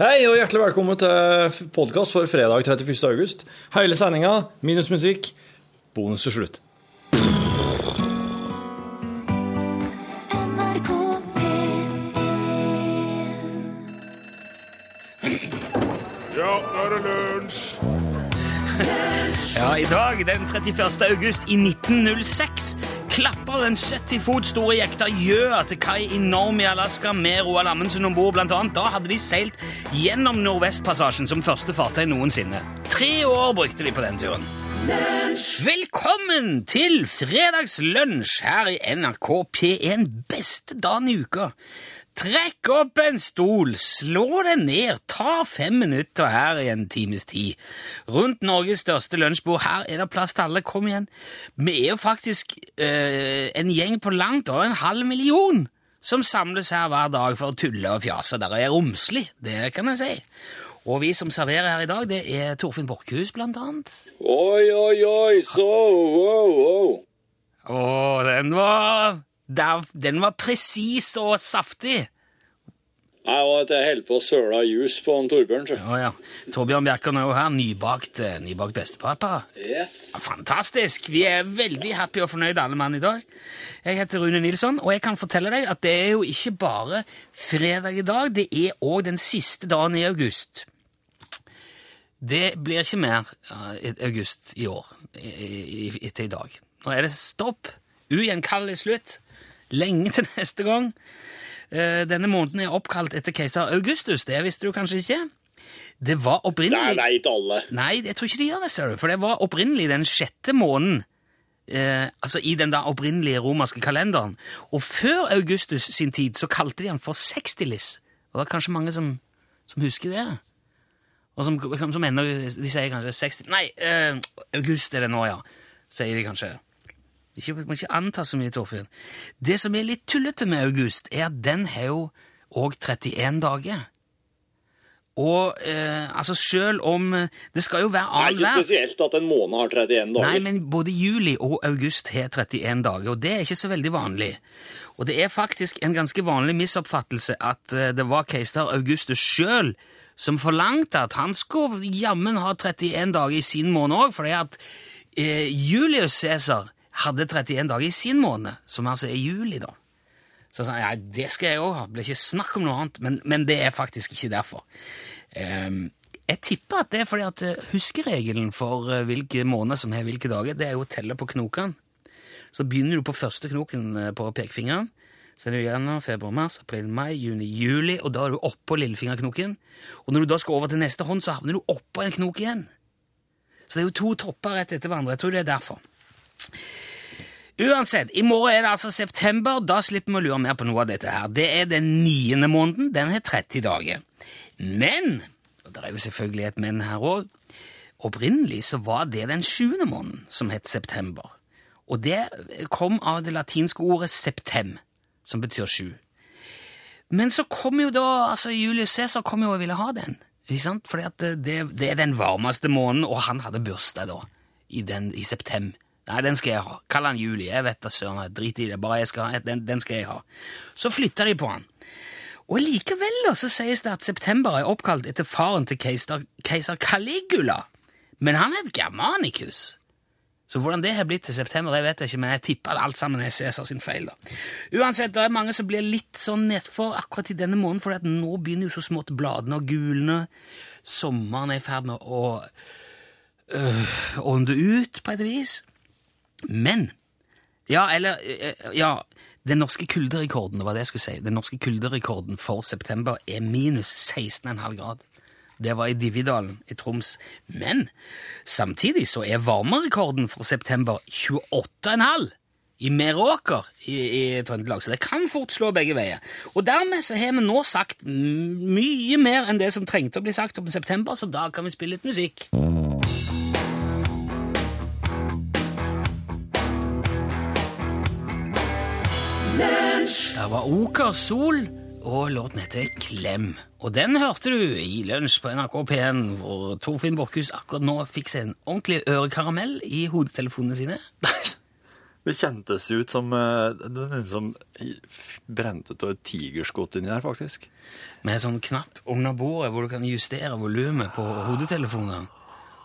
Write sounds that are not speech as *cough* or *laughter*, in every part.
Hei og hjertelig velkommen til podkast for fredag 31. august. Hele sendinga minus musikk. Bonus til slutt. Ja, nå er det lunsj! Ja, I dag, den 31. august i 1906, klapper den 70 fot store jekta Gjøa til kai i Norm i Alaska med Roald Amundsen om bord. Blant annet. Da hadde de seilt gjennom Nordvestpassasjen som første fartøy noensinne. Tre år brukte de på den turen. Velkommen til fredagslunsj her i NRK P1 beste dagen i uka. Trekk opp en stol, slå den ned, ta fem minutter her i en times tid. Rundt Norges største lunsjbord, her er det plass til alle, kom igjen. Vi er jo faktisk øh, en gjeng på langt over en halv million som samles her hver dag for å tulle og fjase. Der er romslig, det kan jeg si. Og vi som serverer her i dag, det er Torfinn Borchhus, blant annet. Oi, oi, oi, så wow, wow. Å, den var der, Den var presis og saftig. Jeg var at jeg holdt på å søle jus på en Torbjørn. så. Ja, ja. Torbjørn Bjerkan er jo her. Nybakt, eh, nybakt bestepappa. Yes. Ja, fantastisk! Vi er veldig happy og fornøyd alle mann i dag. Jeg heter Rune Nilsson, og jeg kan fortelle deg at det er jo ikke bare fredag i dag, det er òg den siste dagen i august. Det blir ikke mer august i år, i, i, etter i dag. Nå er det stopp. Ugjenkallelig slutt. Lenge til neste gang. Eh, Denne måneden er oppkalt etter keiser Augustus, det visste du kanskje ikke? Det var opprinnelig nei, ikke alle. Nei, jeg tror ikke de gjør det, ser du. For det var opprinnelig den sjette måneden. Eh, altså i den da opprinnelige romerske kalenderen. Og før Augustus sin tid så kalte de han for sextilis. Og det er kanskje mange som, som husker det. Og som, som ennå De sier kanskje 60 Nei, eh, august er det nå, ja. Sier de kanskje. Ikke, må ikke anta så mye, Torfinn. Det som er litt tullete med august, er at den har jo òg 31 dager. Og eh, altså, sjøl om eh, Det skal jo være Det er ikke spesielt at en måned har 31 dager. Nei, men både juli og august har 31 dager, og det er ikke så veldig vanlig. Og det er faktisk en ganske vanlig misoppfattelse at eh, det var keiser Augustus sjøl som forlangte at han skulle jammen ha 31 dager i sin måned òg, fordi at eh, Julius Cæsar hadde 31 dager i sin måned, som altså er juli, da. Så sa han ja, det skal jeg òg ha, det blir ikke snakk om noe annet, men, men det er faktisk ikke derfor. Um, jeg tipper at det er fordi at eh, huskeregelen for eh, hvilke måneder som har hvilke dager, det er jo å telle på knokene. Så begynner du på første knoken eh, på pekefingeren, så er det januar, februar, mars, april, mai, juni, juli, og da er du oppå lillefingerknoken. Og når du da skal over til neste hånd, så havner du oppå en knok igjen. Så det er jo to topper rett etter hverandre. Jeg tror det er derfor. Uansett, i morgen er det altså september. Da slipper vi å lure mer på noe av dette her. Det er den niende måneden. Den har 30 dager. Men, og det er jo selvfølgelig et men her òg, opprinnelig så var det den sjuende måneden som het september. Og det kom av det latinske ordet septem, som betyr sju. Men så kom jo da altså Julius Cæsar kom jo og ville ha den. Ikke sant? Fordi at det, det, er den varmeste måneden, og han hadde bursdag da, i, den, i september. Nei, den skal jeg ha. Kall han Juli. Jeg vet da søren. Drit i det. Bare jeg skal ha den, den skal jeg ha. Så flytta de på han. Og likevel da, så sies det at september er oppkalt etter faren til keiser, Caligula. Men han het Germanicus. Så hvordan det har blitt til september, det vet jeg ikke, men jeg tipper alt sammen er Cæsar sin feil. da. Uansett, det er mange som blir litt sånn nedfor akkurat i denne måneden, for nå begynner jo så smått bladene å gulne. Sommeren er i ferd med å øh, ånde ut, på et vis. Men Ja, eller øh, Ja, den norske kulderekorden, det var det jeg skulle si. Den norske kulderekorden for september er minus 16,5 grad. Det var i Dividalen i Troms. Men samtidig så er varmerekorden for september 28,5 i Meråker i, i Trøndelag, så det kan fort slå begge veier. Og dermed så har vi nå sagt mye mer enn det som trengte å bli sagt om september, så da kan vi spille litt musikk. Var Oker Sol, og låten heter Klem. Og den hørte du i lunsj på NRK P1, hvor Torfinn Borchhus akkurat nå fikk seg en ordentlig ørekaramell i hodetelefonene sine. *laughs* Det kjentes ut som eh, Det noen som brente av et tigerskott inni der, faktisk. Med en sånn knapp under bordet hvor du kan justere volumet på hodetelefonene.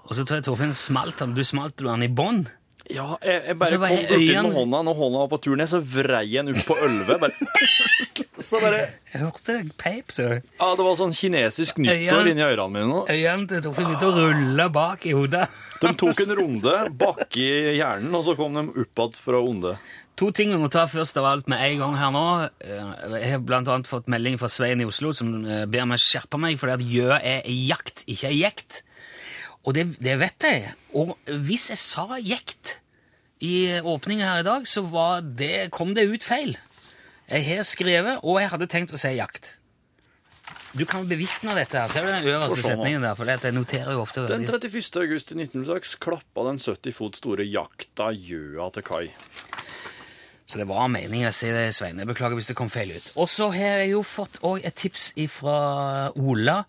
Og så tror jeg Torfinn smalt den. Du smalt du den i bånn? Ja, jeg, jeg bare, bare kom borti den med hånda. Når hånda var på tur ned, så vrei jeg den opp på ølvet. Bare *laughs* Så bare Jeg hørte deg peip, så Ja, det var sånn kinesisk nyttår inni ørene mine øynene til Torfinn begynte å rulle bak i hodet. *laughs* De tok en runde bak i hjernen, og så kom de opp igjen fra onde. To ting vi må ta først av alt med en gang her nå. Eh, Jeg har blant annet fått melding fra Svein i Oslo som eh, ber meg skjerpe meg fordi at gjø er jakt, ikke er jekt. Og det, det vet jeg. Og hvis jeg sa jekt i åpninga her i dag, så var det, kom det ut feil. Jeg har skrevet, og jeg hadde tenkt å si jakt. Du kan bevitne dette. her. Ser du den øverste sånn. setningen der? For det at jeg noterer jo ofte. Den 31. august i 1906 klappa den 70 fot store jakta gjøa til kai. Så det var meningen å si det, Svein. Jeg beklager hvis det kom feil ut. Og så har jeg jo fått et tips fra Ola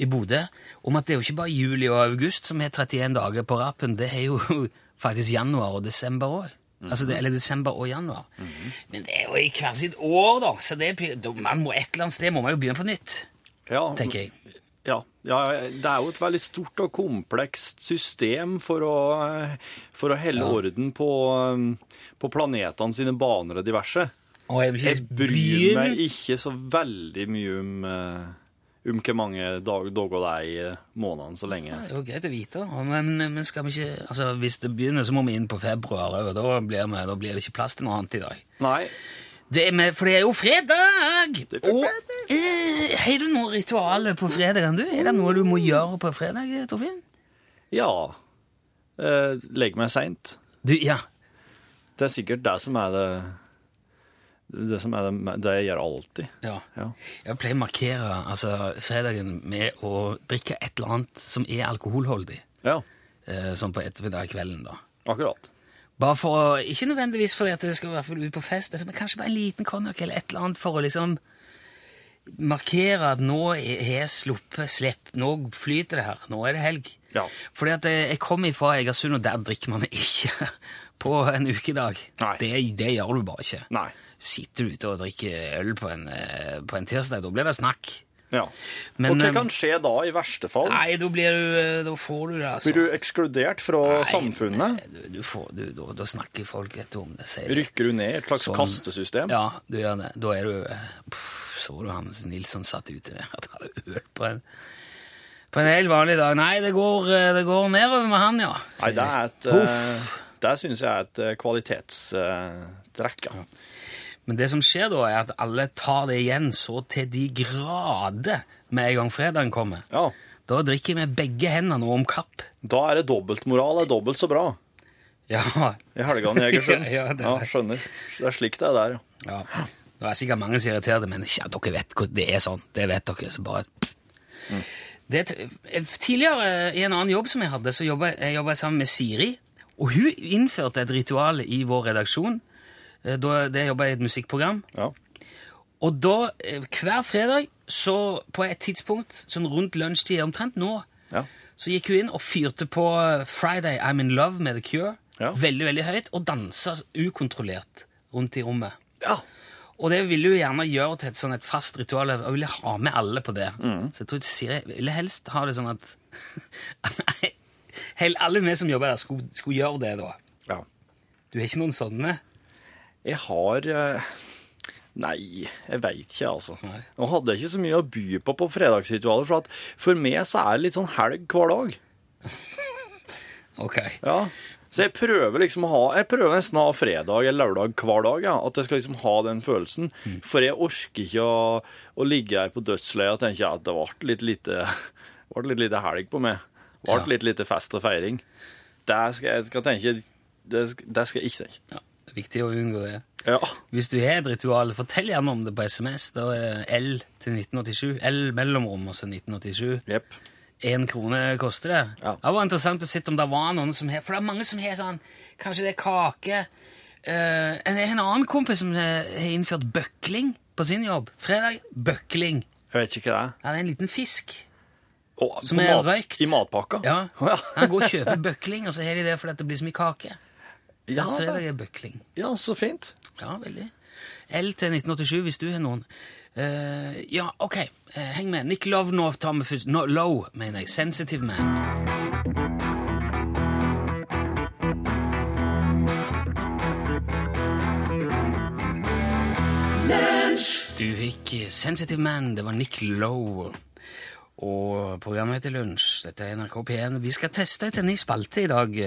i Bodø om at det er jo ikke bare juli og august som har 31 dager på rappen, det er jo *laughs* faktisk januar og desember òg. Altså det, eller desember og januar. Men det er jo i hvert sitt år, da. Så det, man må et eller annet sted må man jo begynne på nytt, Ja, tenker jeg. Ja, ja, det er jo et veldig stort og komplekst system for å, for å helle Ja. orden på, på planetene sine baner og diverse. Og jeg, Jeg bryr meg ikke så veldig mye om, eh, om hvor mange dag, dager det er i måneden månedene så lenge. Det er jo greit å vite, men, men skal vi ikke Altså, hvis det begynner, så må vi inn på februar òg, da da blir det ikke plass til noe annet i dag. Nei, Det er med, for det er jo fredag! Er Og eh, har du noen ritualer på fredagen, du? Er det noe du må gjøre på fredag, Torfinn? ja eh, Legg meg seint. Ja. Det er sikkert det som er det det som er det, det jeg gjør alltid. ja. Ja. Jeg pleier å markere altså, fredagen med å drikke et eller annet som er alkoholholdig. ja, Eh, sånn på ettermiddag kvelden, da. akkurat. Bare for å, Ikke nødvendigvis fordi at det skal i hvert fall ut på fest, altså, men kanskje bare en liten konjakk eller et eller annet for å liksom markere at nå har jeg sluppet slipp, nå flyter det her, nå er det helg. Ja. Fordi at eh, jeg kommer fra Egersund, og der drikker man ikke *laughs* på en ukedag. Nei. Det, det gjør du bare ikke. Nei. Sitter du ute og drikker øl på en, eh, på en tirsdag, da blir det snakk. Ja. Men, og hva eh, kan skje da, i verste fall? Nei, da blir du eh, Da får du det, altså. Blir du ekskludert fra Nei, samfunnet? Du, du får, du, da, da snakker folk vet du om det. sier. Rykker du ned i et slags Sånn. kastesystem? Ja, du gjør det. Da er du pff, Så du Hans Nilsson satt ute der at han hadde øl på en På en helt vanlig dag. Nei, det går, det går nedover med han, ja. Nei, det de. er et Huff. eh, Det syns jeg er et kvalitetstrekk. Ja. Men det som skjer da, er at alle tar det igjen så til de grader med en gang fredagen kommer. ja. Da drikker vi begge hendene og om kapp. Da er det dobbeltmoral er dobbelt så bra Ja, i helgene i Egersund. *laughs* Ja, ja, ja, skjønner. Det er slik det er der, ja. ja. Det er sikkert mange som er irriterte, men ja, dere vet hvordan det er sånn. Det vet dere. så bare... Det, er tidligere i en annen jobb som jeg hadde, så jobba jeg sammen med Siri. Og hun innførte et ritual i vår redaksjon. Eh, Da, det jobba i et musikkprogram. ja. Og da, eh, hver fredag, så på et tidspunkt, sånn rundt lunsjtid omtrent nå, Ja. så gikk hun inn og fyrte på eh, Friday I'm in Love med The Cure. Ja. Veldig, veldig høyt, og dansa ukontrollert rundt i rommet. ja. Og det ville hun gjerne gjøre til et, sånn et fast ritual, og ville ha med alle på det. Mm. Så jeg tror Siri ville helst ha det sånn at *laughs* alle vi som jobber der, skulle, skulle gjøre det da. ja. Du er ikke noen sånne? Jeg har eh, Nei, jeg veit ikke, altså. Nei. Nå hadde jeg ikke så mye å by på på fredagsritualet, for at for meg så er det litt sånn helg hver dag. *laughs* Ok. Ja. Så jeg prøver liksom å ha Jeg prøver nesten å ha fredag eller lørdag hver dag. Ja. At jeg skal liksom ha den følelsen. For jeg orker ikke å, å ligge her på dødsleiet og tenke at det ble litt lite *laughs* ble litt lite helg på meg. Det ble Ja. litt lite fest og feiring. Det skal jeg skal tenke Det skal, det skal jeg ikke tenke. Ja, det er viktig å unngå det. Ja. Hvis du har et ritual, fortell gjerne om det på SMS. Da er det L til 1987. L mellomrom, altså 1987. Yep. Én krone koster det. Ja. Det var interessant å se om det var noen som har For det er mange som har sånn Kanskje det er kake Uh, en, en annen kompis som har innført bøkling på sin jobb. Fredag bøkling. Jeg vet ikke hva det er. Ja, det er en liten fisk Oh, som er mat- røykt. I matpakka? Ja. Han går og kjøper bøkling, og så har de det fordi det blir så mye kake. Ja, Fredag er bøkling. Ja, så fint. Ja, veldig. L til 1987, hvis du har noen. Eh, ja, OK. Eh, heng med. Nick Love nå tar vi først. No, low, mener jeg. Sensitive Man. Du fikk eh, Sensitive Man. Det var Nick Lowe. Og programmet heter Lunsj. Dette er NRK P1. Vi skal teste etter ny spalte i dag,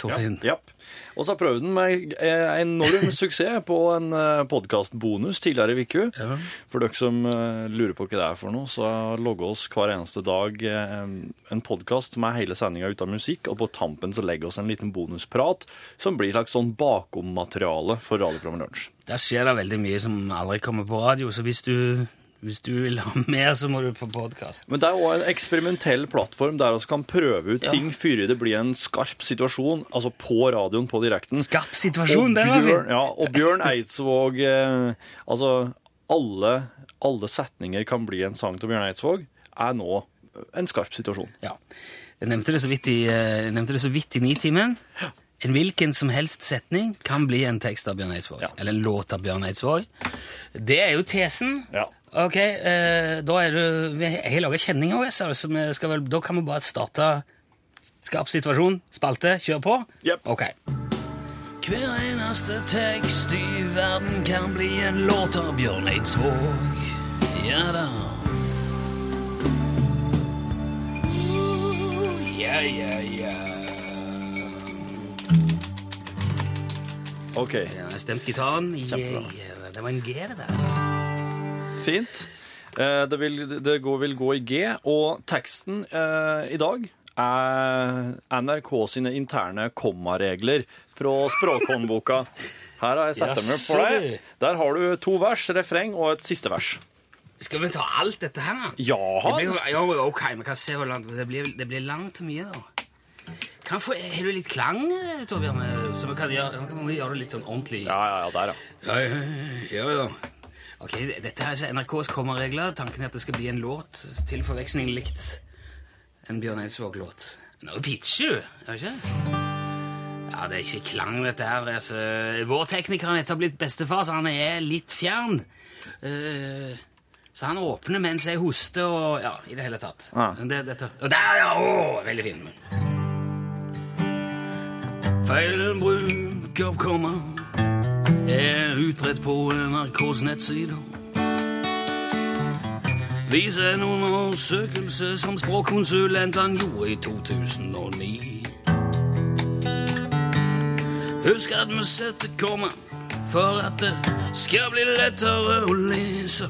Torfinn. Ja. Og så har jeg prøvd den med eh, enorm *laughs* suksess på en podkastbonus tidligere i uka. Ja. For dere som eh, lurer på hva det er for noe, så logger oss hver eneste dag eh, en podkast med hele sendinga av musikk, og på tampen så legger oss en liten bonusprat som blir lagt slags sånn bakommateriale for radioprogrammet Lunsj. Der skjer det veldig mye som aldri kommer på radio, så hvis du, hvis du vil ha mer, så må du på podkast. Men det er òg en eksperimentell plattform der vi kan prøve ut Ja. ting før det blir en skarp situasjon, altså på radioen på direkten. Skarp situasjon, den var Bjørn, fin! ja, og Bjørn Eidsvåg eh, Altså, alle, alle setninger kan bli en sang til Bjørn Eidsvåg, er nå en skarp situasjon. Ja. Jeg nevnte det så vidt i, eh, jeg nevnte det så vidt i Nitimen. En hvilken som helst setning kan bli en tekst av Bjørn Eidsvåg. Ja. Eller en låt av Bjørn Eidsvåg. Det er jo tesen. Ja. Ok, eh, da er du Jeg har laga kjenninger, så vi skal vel, da kan vi bare starte Skarp situasjon, spalte, kjør på. Yep. Ok. Hver eneste tekst i verden kan bli en låt av Bjørn Eidsvåg. Ja da. Ja, ja, ja. OK, Jeg har stemt gitaren. Yeah, Yeah, det var en G, det der. Fint. Eh, Det vil, det går, vil gå i G, og teksten eh, i dag er NRK sine interne kommaregler fra språkhåndboka. Her har jeg satt dem opp for deg. Der har du to vers, refreng og et siste vers. Skal vi ta alt dette her? Ja, Det blir, jo- jo, ok, vi kan se hvor langt Det blir, det blir langt mye, da. Kan få, har du litt klang, eh, Torbjørn? eh, Så vi kan gjøre, kan vi gjøre det litt sånn ordentlig? ja, ja, ja der, ja. ja, ja. ja, ja. Ok, Dette er altså NRKs kommaregler. Tanken er at det skal bli en låt til forveksling likt en Bjørn Eidsvåg-låt. Nå pitcher du, er det ikke? Ja, det er ikke klang, dette her. Altså, vår tekniker er blitt bestefar, så han er litt fjern. Uh, så han åpner mens jeg hoster og Ja, i det hele tatt. Ja. Det, dette. Og der, ja! Å, veldig fin. Feil bruk av komma er utbredt på NRKs nettsider. Viser en undersøkelse som språkkonsulentene gjorde i 2009. Husk at vi setter komma for at det skal bli lettere å lese.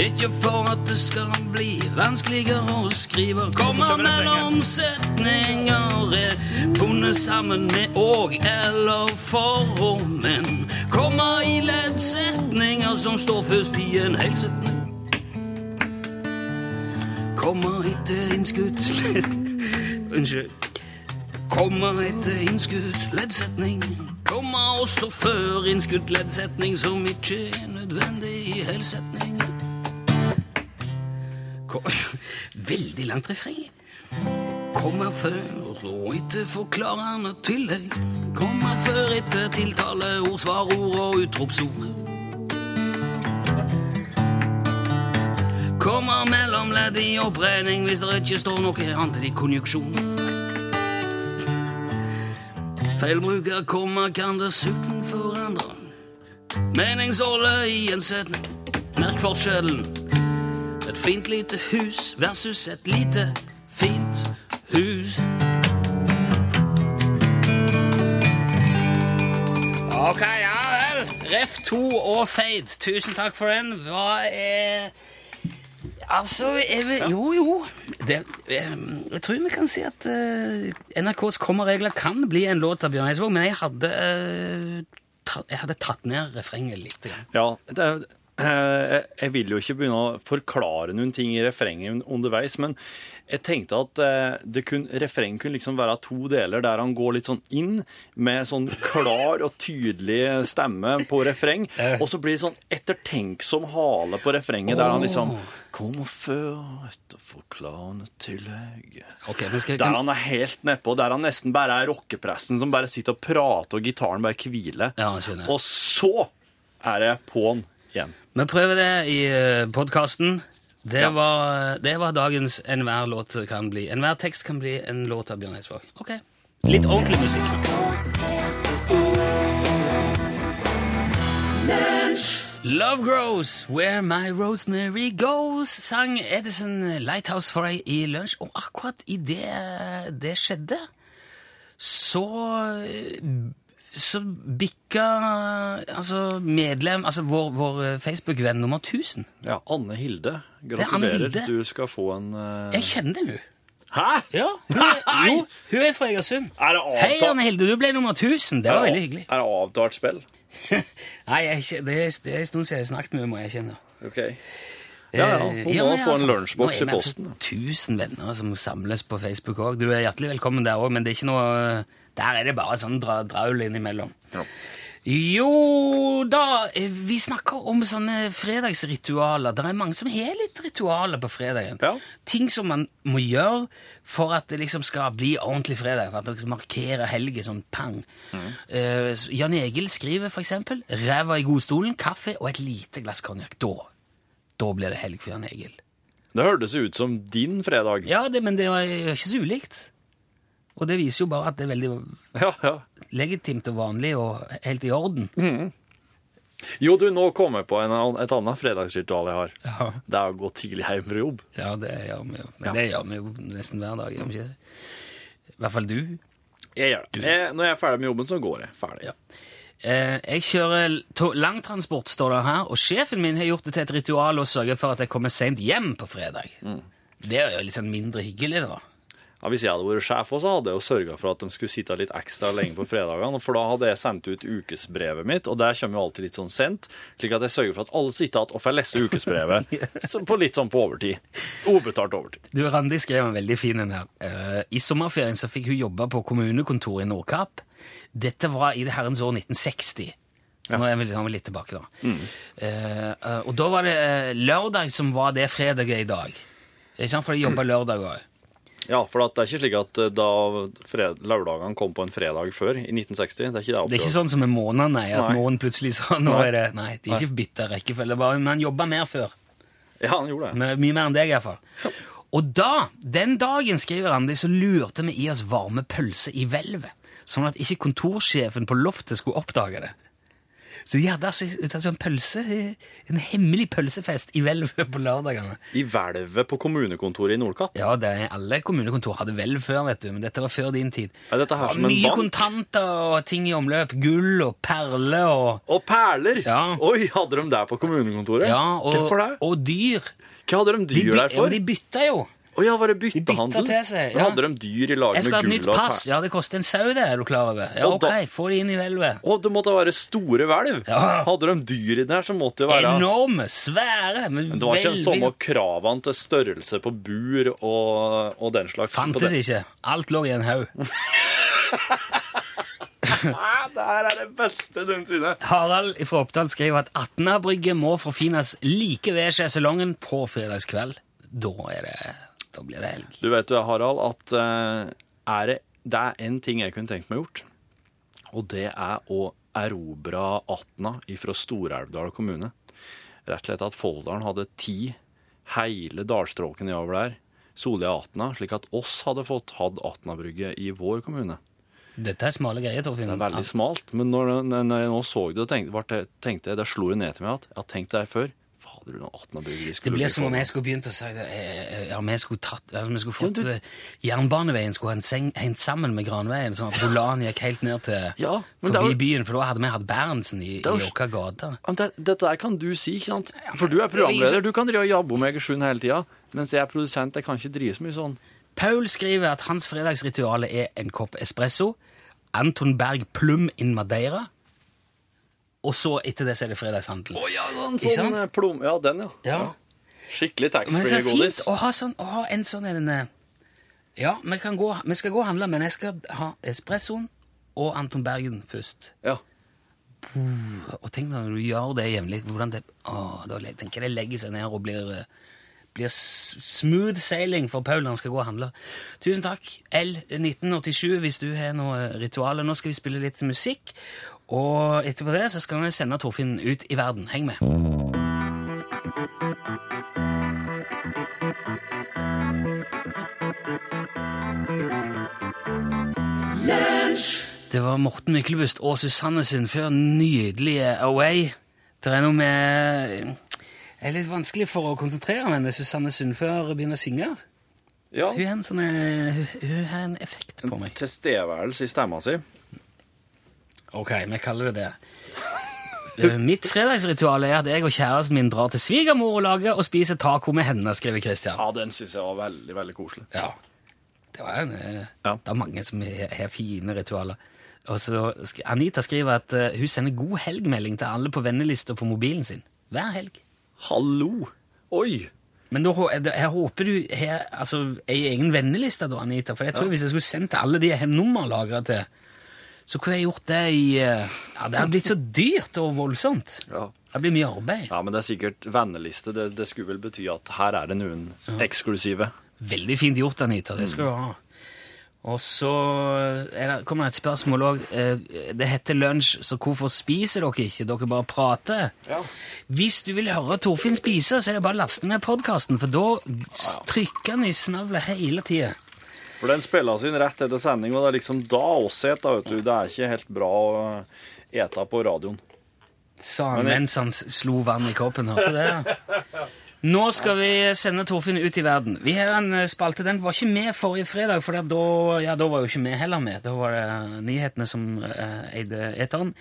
Ikke for at det skal bli vanskeligere å skrive. Kommer mellom setninger er bundet sammen med og eller for og men. Kommer i leddsetninger som står først i en hel setning. Komma etter innskudd *laughs* Unnskyld. Kommer etter innskudd leddsetning. Komma også før innskudd leddsetning som ikke er nødvendig i helsetning. *laughs* Veldig langt refreng. Kommer før og etter forklarende tillegg. Kommer før etter tiltaleord, svarord og utropsord. Kommer mellom ledd i oppregning hvis det ikke står noe annet i konjuksjon. Feilbruker kommer kan dessuten forandre meningsholdet i en setning. Merk forskjellen. Fint lite hus versus et lite, fint hus. Ok, ja vel. Ref 2 og fade. Tusen takk for den. Hva er Altså, jeg, jo, jo. Det, jeg, jeg tror vi kan si at uh, NRKs kommaregler kan bli en låt av Bjørn Eidsvåg, men jeg hadde, uh, ta, jeg hadde tatt ned refrenget litt. Ja, det er, eh, jeg, jeg vil jo ikke begynne å forklare noen ting i refrenget underveis, men jeg tenkte at eh, det kun, refreng kunne liksom være to deler, der han går litt sånn inn med sånn klar og tydelig stemme på refreng, *laughs* og så blir det sånn ettertenksom hale på refrenget, der han liksom Kom og før etter forklarende tillegg. okay, men skal, Der han er helt nedpå, der han nesten bare er rockepresten som bare sitter og prater, og gitaren bare hviler. Ja. Og så er det på'n igjen. Vi prøver det i podkasten. Det, var, det var dagens Enhver låt kan bli. Enhver tekst kan bli en låt av Bjørn Eidsvåg. Ok. Litt ordentlig musikk. Love Grows Where My Rosemary Goes, sang Edison Lighthouse for deg i lunsj. Og akkurat idet det skjedde, så så bikka altså medlem, altså vår, vår Facebook-venn nummer 1000. Ja, Anne Hilde, Gratulerer. Anne. Hilde. Du skal få en uh... Jeg kjenner henne. Hæ? Ja, hun er, *laughs* jo, hun er fra Egersund. Er? Hei, Anne Hilde, du ble nummer 1000. Det var veldig hyggelig. Er det avtalt spill? *laughs* Nei, jeg, er det, er, det er en stund siden jeg har snakket med henne, må jeg kjenne. Ok. Ja, ja. Eh, Hun ja, må men få en iallfall, lunsjboks nå i er vi altså posten. da. 1000 venner som samles på Facebook òg. Du er hjertelig velkommen der òg, men det er ikke noe Der er det bare sånn dra, draul innimellom. Ja. Jo da, eh, vi snakker om sånne fredagsritualer. Det er mange som har litt ritualer på fredagen. Ja. Ting som man må gjøre for at det liksom skal bli ordentlig fredag. For at det liksom markerer helgen sånn pang. Eh, Jan Egil skriver eksempel ræva i godstolen, kaffe og et lite glass konjakk. Da, da blir det helg for Jan Egil. Det hørtes ut som din fredag. Ja, det, men det var ikke så ulikt. Og det viser jo bare at det er veldig Ja, ja. legitimt og vanlig og helt i orden. Jo, du, nå kom jeg på en, et annet fredagsritual jeg har. Ja. Det er å gå tidlig hjem fra jobb. Ja, det gjør vi jo. Men Ja. det gjør vi jo nesten hver dag, gjør vi ikke det? I hvert fall du. Jeg gjør det. Jeg, når jeg er ferdig med jobben, så går jeg. Ferdig. Eh, jeg kjører langtransport, står det her, og sjefen min har gjort det til et ritual å sørge for at jeg kommer sent hjem på fredag. Det er jo litt sånn mindre hyggelig, da. Ja, hvis jeg hadde vært sjef også, så hadde jeg jo sørga for at de skulle sitte litt ekstra lenge på fredagene. For da hadde jeg sendt ut ukesbrevet mitt, og der kommer jo alltid litt sånn sent. Slik at jeg sørger for at alle sitter igjen og får lese ukesbrevet *laughs* så på litt sånn på overtid. Ubetalt overtid. Du, Randi skrev en veldig fin en her. Uh, I sommerferien så fikk hun jobbe på kommunekontoret i Nordkapp. Dette var i det herrens år 1960. Så nå er vi litt, tilbake, da. Eh, uh, og da var det lørdag som var det fredaget i dag. Ikke sant? For de jobba *clears throat* lørdag òg. Ja, for det er ikke slik at eh, da fred lørdagene kom på en fredag før, i 1960 Det er ikke det Det er ikke sånn som med månedene, nei, at Nei. noen plutselig sa nå Nei. er det Nei, det er ikke bitter rekkefølge. bare han jobba mer før. Ja, han gjorde det. Mye mer enn deg, iallfall. Og da, den dagen, skriver Randi, så lurte vi i oss varme pølser i hvelvet. Sånn at ikke kontorsjefen på loftet skulle oppdage det. Så de hadde altså altså en pølse, en hemmelig pølsefest i hvelvet *laughs* på lørdagene. I hvelvet på kommunekontoret i Nordkapp. Ja, det er, alle kommunekontor hadde hvelv før, vet du, men dette var før din tid. Er dette her ja, som en mye kontanter og ting i omløp. Gull og perler og Og perler! Ja. Oi, hadde de det på kommunekontoret? Ja, og, Hvorfor det? og dyr. Hva hadde de De, dyr de, der for? ja, de bytta jo. Å ja, var det byttehandel? bytta byttehandel? til seg, ja. Hadde de dyr i lag med gull og Jeg skal ha et nytt pass. Ja, det koster en sau, det, er du klar over? Ja, Og ok, da- få det inn i hvelvet. Å, det måtte være store hvelv. Ja. Hadde de dyr i der, så måtte det være Enorme, svære, men, Men det var ikke veldig- samme kravene til størrelse på bur og, og den slags. Fantes ikke. Alt lå i en haug. *laughs* *laughs* Det her er det beste noensinne. Harald fra Oppdal skriver at 18-brygget må forfines like ved sjeselongen på fredagskveld. Da, er det, da blir det helg. Du vet du, Harald, at eh, er det, det er en ting jeg kunne tenkt meg gjort. Og det er å erobre Atna fra Stor-Elvdal kommune. Rett og slett at Folldalen hadde ti hele dalstråken nedover der. Sollia Atna, slik at oss hadde fått hatt Atnabrygget i vår kommune. Dette er smale greier, Torfinn. Det er veldig smalt, men når, når jeg nå så det, tenkte, tenkte jeg, det slo det ned til meg at jeg har tenkt det her før. Fader, når Atnabrygget Det skulle blir bli som om jeg skulle begynt å si det. eh, Ja, vi skulle tatt ja, vi skulle fått eh, Jernbaneveien skulle hengt sammen med Granveien, sånn at Rolan gikk helt ned til Ja, det forbi var... byen, for da hadde vi hatt Berntsen i, er i vår gate. Det, dette kan du si, ikke sant? For du er programleder, du kan drive og jabbe om Egersund hele tida. Mens jeg er produsent, jeg kan ikke drive så mye sånn. Paul skriver at hans fredagsrituale er en kopp espresso, Anton Berg Plum in Madeira. Og så etter det så er det fredagshandel. Å ja, sånn, Ikke sånn eh, plom... Ja, den, ja. Ja. Skikkelig taxfree-godis. å ha, sånn, å ha en sånn en eh, Ja, vi, kan gå, vi skal gå og handle, men jeg skal ha espressoen og Anton Bergen først. Ja. Og tenk når du gjør det jevnlig, hvordan det å, Da tenker jeg det legger seg ned og blir, eh, blir smooth sailing for Paul når han skal gå og handle. Tusen takk. L1987 hvis du har noe ritualer. Nå skal vi spille litt musikk, og etterpå det så skal vi sende Torfinn ut i verden. Heng med. Det var Morten Myklebust og Susanne Sundfør, nydelige Away. Det er noe med Det er litt vanskelig for å konsentrere meg når Susanne Sundfør begynner å synge. ja. Hun har en, sånn, eh, hun, hun har en effekt på meg. Tilstedeværelse i stemma si. Ok, vi kaller det det. Eh, Mitt fredagsritual er at jeg og kjæresten min drar til svigermor og lager og spiser taco med henne, skriver Christian. Ja, den syns jeg var veldig, veldig koselig. Ja. Det, var en, eh, Ja. det er mange som har fine ritualer. Og så Anita skriver at eh, hun sender god helgmelding til alle på vennelister på mobilen sin. Hver helg. Hallo! Oi! Men da, jeg, håper du har altså, ei egen venneliste, da, Anita. For jeg tror hvis jeg skulle sendt alle de jeg har nummerlagra til, så kunne jeg gjort det i eh, Ja, det hadde blitt så dyrt og voldsomt. Ja. Det blir mye arbeid. ja, men det er sikkert venneliste. Det, det skulle vel bety at her er det noen eksklusive. Veldig fint gjort, Anita. Det skal du ha. Og så er det, kommer det et spørsmål òg. Det heter lunsj, så hvorfor spiser dere ikke? Dere bare prater. Ja. Hvis du vil høre Torfinn spise, så er det bare å laste ned podkasten, for da trykker han i snavlet hele tida. For den spilles inn rett etter sending, og det er liksom da oss et, vet du. Det er ikke helt bra å ete på radioen. Sa han mens han slo vann i koppen. Hørte det? *laughs* ja? Nå skal vi sende Torfinn ut i verden. Vi har en eh, spalte, Den var ikke med forrige fredag, for da, ja, da var jo ikke vi heller med. Da var det nyhetene som eh, eide eteren.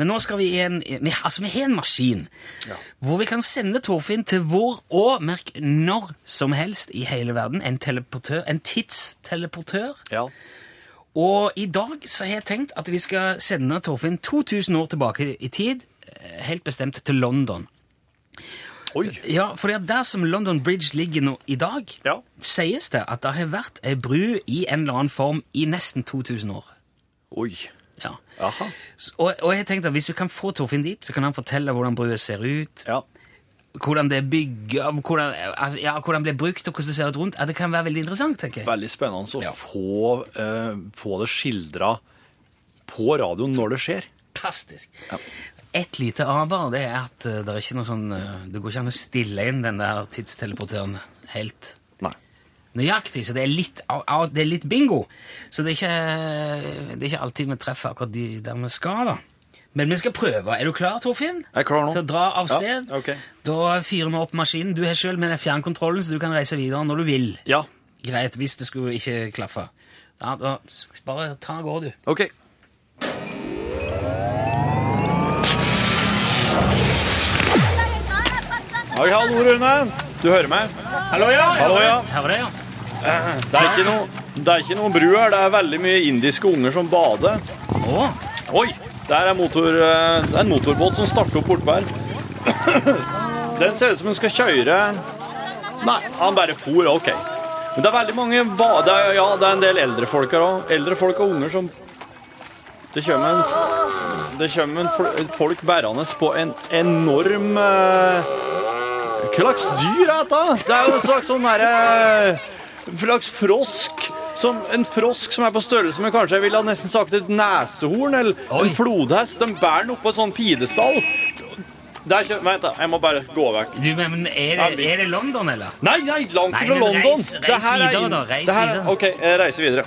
Men nå skal vi i en vi, Altså, vi har en maskin hvor vi kan sende Torfinn til hvor og merk når som helst i hele verden. En teleportør, en tidsteleportør. Ja. Og i dag så har jeg tenkt at vi skal sende Torfinn 2000 år tilbake i tid, eh, helt bestemt til London. Oi! Ja, for der som London Bridge ligger nå i dag, Ja. sies det at det har vært ei bru i en eller annen form i nesten 2000 år. Oi. Ja. Aha. Og, og jeg tenkte at hvis vi kan få Torfinn dit, så kan han fortelle hvordan brua ser ut, Ja. hvordan det er bygget, hvordan, altså, ja, hvordan det ble brukt, og hvordan det ser ut rundt. Ja, det kan være veldig interessant, tenker jeg. Veldig spennende å Ja. få, uh, få det skildra på radioen når det skjer. Fantastisk. Et lite aber det er at eh, det er ikke noe sånn eh, Det går ikke an å stille inn den der tidsteleportøren helt Nei. nøyaktig, så det er litt, det er litt bingo. Så det er, ikke, det er ikke alltid vi treffer akkurat de der vi skal, da. Men vi skal prøve. Er du klar, Torfinn? Jeg er klar nå. Til å dra av Ja, okay. Da fyrer vi opp maskinen. Du har sjøl med deg fjernkontrollen, så du kan reise videre når du vil. Ja. Greit, hvis det skulle ikke klaffe. Ja, da, bare ta av gårde, du. OK. Hei, hallo, Rune. Du hører meg? Hallo, ja. Hallo, ja. Det, ja. Det er ikke noe, det er ikke noe bru her. Det er veldig mye indiske unger som bader. Å, Oi! Der er motor, eh, det er en motorbåt som starter opp bortpå her. *coughs* Den ser ut som den skal kjøre Nei, han bare for. OK. Men det er veldig mange bade... Ja, det er en del eldre folk her òg. Eldre folk og unger som Det kommer en Det kommer en folk bærende på en enorm eh, Hva slags dyr er dette? Det er jo en slags sånn derre En slags frosk. Som, en frosk som er på størrelse med kanskje jeg ville ha nesten sagt et nesehorn eller Oi. en flodhest. De bærer den oppå en sånn pidestall. Der, er vent, da. Jeg må bare gå vekk. Du, men er det, er det London, eller? Nei, nei, langt Nei, fra London. reis- Det reis er videre da, reis er- videre. OK, jeg reiser videre.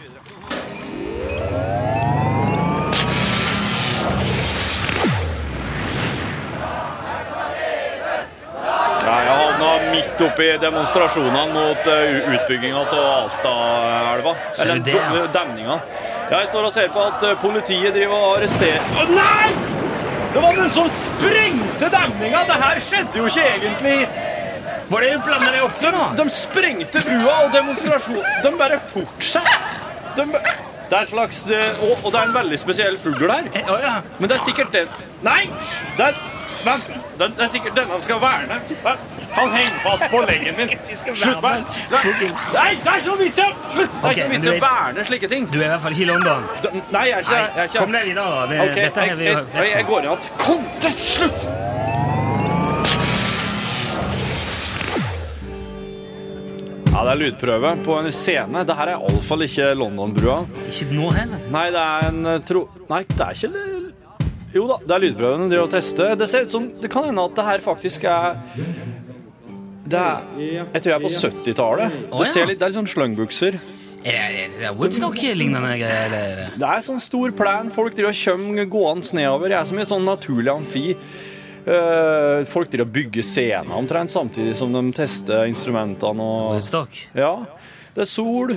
Ja, jeg havna midt oppi demonstrasjonene mot uh, utbygginga av Altaelva. Eller det, ja? demninga. Jeg står og ser på at eh, politiet driver og arresterer Å, Nei! Det var den som sprengte demninga! Det her skjedde jo ikke egentlig. Var det du blanda deg oppi nå? De sprengte brua og demonstrasjonen De bare fortsetter. De, Det er en slags eh, og, og det er en veldig spesiell fugl her. Eh. Men det er sikkert den Nei! Den, vent! Den, det er sikkert denne han skal verne. Han henger fast på leggen min. Slutt med Nei, Nei, det er ikke noe vits i å- Slutt! Det er ikke noe vits i å er- verne slike ting. Du er i hvert fall ikke i London. Nei, jeg er ikke jeg er ikke Kom deg videre, da. Dette har vi jeg, jeg går igjen. Kom til slutt! Ja, det er lydprøve på en scene. Det her er iallfall ikke London-brua. Ikke nå heller. Nei, det er en eh, tro... Nei, det er ikke Jo da, det er lydprøven de driver og tester. Det ser ut som Det kan hende at det her faktisk er Det er Jeg tror jeg er på 70-tallet. Å, Det, ja. ser litt- det er litt sånn slungbukser. Er det, er det Woodstock-lignende greier? eller? Det er sånn stor plan. Folk driver og kommer gående nedover. Jeg er som i et sånn naturlig amfi. Eh, folk driver og bygger scener omtrent samtidig som de tester instrumentene og Woodstock? Ja. Det er sol.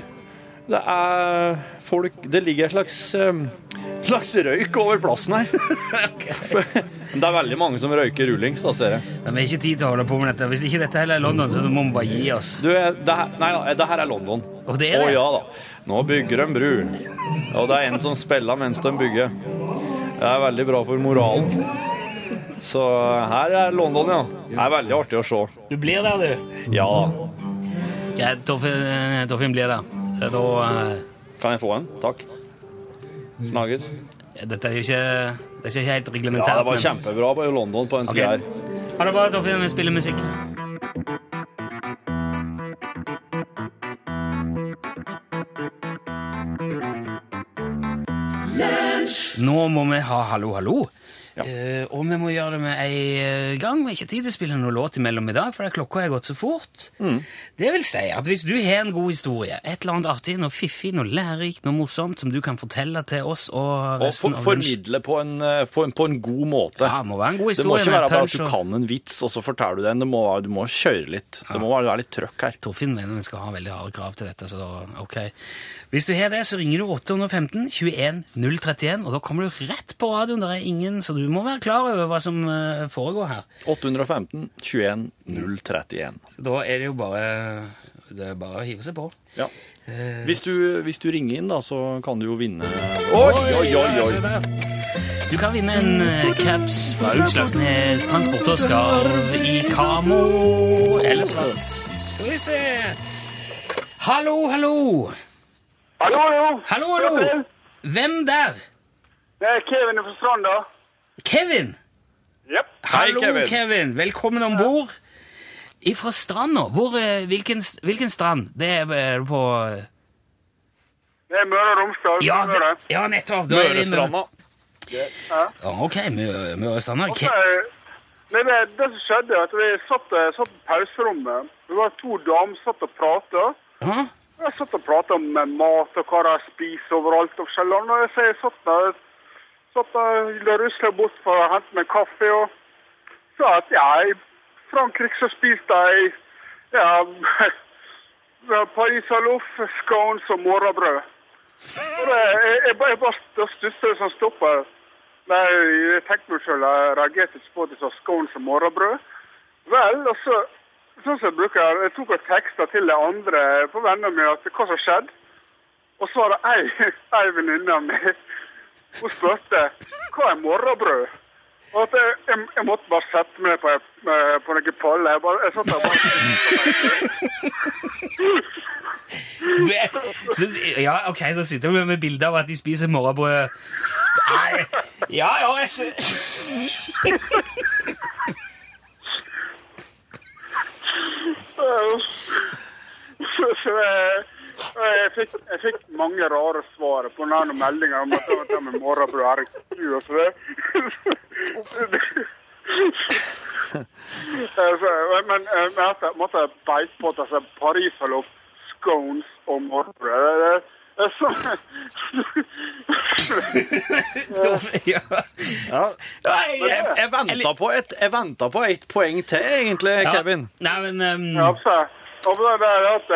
Det er folk Det ligger et slags, eh, slags røyk over plassen her. *laughs* det er veldig mange som røyker rullings, da, ser jeg. Men vi har ikke tid til å holde på med dette. Hvis ikke dette heller er London, så må vi bare gi oss. Du, eh, det her, nei da, det her er London. Og det er Å ja da. Nå bygger de bru. Og det er en som spiller mens de bygger. Det er veldig bra for moralen. Så her er London, ja. Det er veldig artig å se. Du blir der, du. Ja. Greit, Torfinn, eh, blir der. Da eh, Kan jeg få en? Takk. Snakkes. Dette er jo ikke Det er ikke helt Ja, det var kjempebra på London på en okay. her. Ha det bra, Torfinn. Vi spiller musikk. Nå må vi ha Hallo, hallo. Eh, og vi må gjøre det med en eh, gang. Vi har ikke tid til å spille noen låt imellom i dag, for klokka har gått så fort. Det vil si at hvis du har en god historie, et eller annet artig, noe fiffig, noe lærerikt, noe morsomt som du kan fortelle til oss og Og for, formidle på en, eh, på, en, på en god måte. Ja, det må være en god det må ikke være bare at du og- kan en vits, og så forteller du den. Må, du må kjøre litt. Det må være litt trøkk her. Torfinn mener vi skal ha veldig harde krav til dette, så da, ok. Hvis du har det, så ringer du 815 21 031, og da kommer du rett på radioen. Det er ingen, så du må være klar over hva som eh, foregår her. 815 21 031. Da er det jo bare, det er bare å hive seg på. Ja. Eh, Hvis du, hvis du ringer inn, da, så kan du jo vinne Oi, oi, oi! oi. Du kan vinne en eh, caps fra Utslagsnes Transport og Skarv i Kamo eller svart. Skal vi se Hallo, hallo! Hallo, hallo. Hallo, hallo! Hvem der? Det er Kevin fra Stranda. Kevin! Hei, Hallo, Kevin. Kevin. Velkommen om bord. Ifra stranda. Hvor, eh, hvilken, hvilken strand? Det er er på eh, Det er Møre og Romsdal. Ja, det, ja nettopp. Er det Møre- Mørestranda. Ja, ok, Møre- Mørestranda. Er- Men det, det som skjedde, at vi satt, eh, satt på pauserommet. Det var to damer som satt og prata. Ja, Jeg satt og prata om eh, mat og hva de spiser overalt. og forskjellig. Og jeg, så jeg satt der, satt der rusla bort for å hente meg kaffe og sa at ja, i Frankrike så spiste jeg ja, *laughs* pariserloff, scones og morrabrød. Jeg, bare- bare da stusset sånn stoppa. Nei, jeg tenkte meg selv, jeg reagerte ikke på at jeg sa scones og morrabrød. Vel, og så, sånn som jeg bruker, jeg tok og teksta til de andre på vennene mine at hva som skjedde. Og så var det ei, *laughs* ei venninne av meg, hun spurte hva er morrabrød? Og at jeg, jeg, jeg måtte bare sette meg på, på noen paller. Jeg, bare, jeg satt der bare *laughs* så, ja, ok, så sitter vi med bilder av at de spiser morrabrød. Nei, ja, ja, jeg ser... *laughs* Så, så jeg, jeg, fikk, jeg fikk mange rare svar på denne meldinga om at det var med morgenbrød er ikke og så det. Men jeg måtte, beite på at altså, pariserloff, scones og morgenbrød Ja. Ja. Nei, Jeg, jeg venta på, et- jeg på et poeng til, egentlig, Ja. Kevin. Nei, men... um... Ja, så, og det er at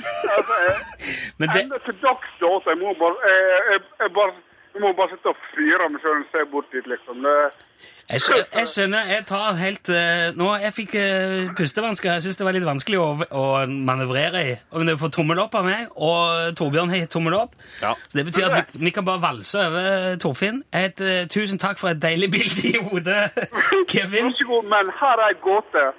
eh, *laughs* jeg- men det... Enda til dags dato. Jeg må bare, jeg, jeg, jeg bare jeg må bare sitte og fyre meg sjøl og se bort dit, liksom. Det, Jeg, jeg skjønner. Jeg tar helt uh, Nå, jeg fikk uh, pustevansker. Jeg syns det var litt vanskelig å, å manøvrere i. Og du får tommel opp av meg, og Torbjørn har gitt tommel opp. Ja. Så det betyr at vi, vi kan bare valse over Torfinn. Et, uh, tusen takk for et deilig bilde i hodet, *laughs* Kevin. Vær så god, men her er gåte. *laughs*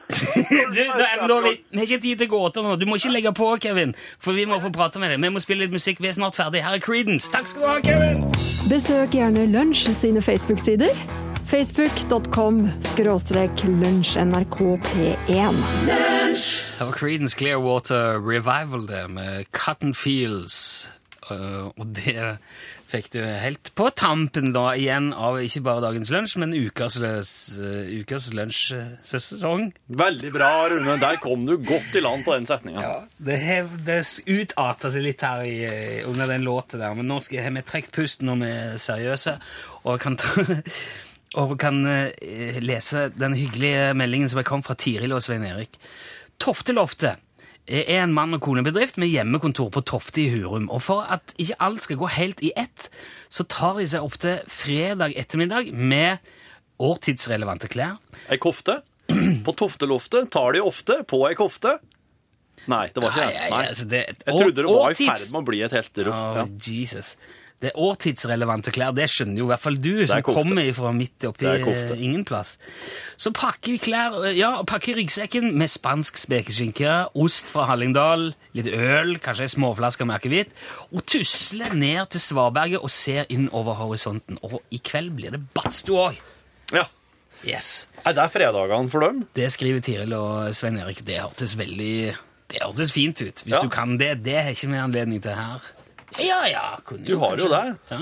Du, nå, nå, vi, vi har ikke tid til gåter nå. Du må ikke legge på, Kevin. For vi må få prate med deg. Vi må spille litt musikk. Vi er snart ferdig. Her er Creedence. Takk skal du ha, Kevin! Besøk gjerne Lunsj sine Facebook-sider. Facebook.com skråstrek lunsjnrkp1. Det var Creedence Clearwater Revival der, med Cotton Fields. Uh, og det fikk du helt på tampen da igjen av ikke bare dagens lunsj, men ukas, uh, ukas lunsjsesong. Veldig bra, Rune. Der kom du godt i land på den setninga. Ja, det, hev, det utarta seg litt her i, eh, under den låta der, men nå skal har vi trukket pusten når vi er seriøse, og kan, ta, *laughs* og kan eh, lese den hyggelige meldingen som er kommet fra Tiril og Svein Erik. Tofteloftet er en mann- og konebedrift med hjemmekontor på Tofte i Hurum. Og for at ikke alt skal gå helt i ett, så tar de seg ofte fredag ettermiddag med årtidsrelevante klær. Ei kofte. På tofteloftet tar de ofte på ei kofte. Nei, det var ikke Nei, nei, altså det- Jeg trodde det var i ferd med å bli et helt. Å, Ja. Jesus. Det er årtidsrelevante klær, det skjønner jo i hvert fall du, som kommer fra midt oppi eh, ingen plass. Så pakker vi klær, eh, ja, pakker ryggsekken med spansk spekeskinke, ost fra Hallingdal, litt øl, kanskje ei småflaske med akevitt, og tusler ned til Svaberget og ser inn over horisonten. Og i kveld blir det badstue òg. ja. Yes. Er det fredagene for dem? Det skriver Tiril og Svein Erik. Det hørtes veldig Det hørtes fint ut. Hvis Ja. du kan det. Det har ikke vi anledning til her. Ja, ja. kunne Du har jo det. Ja.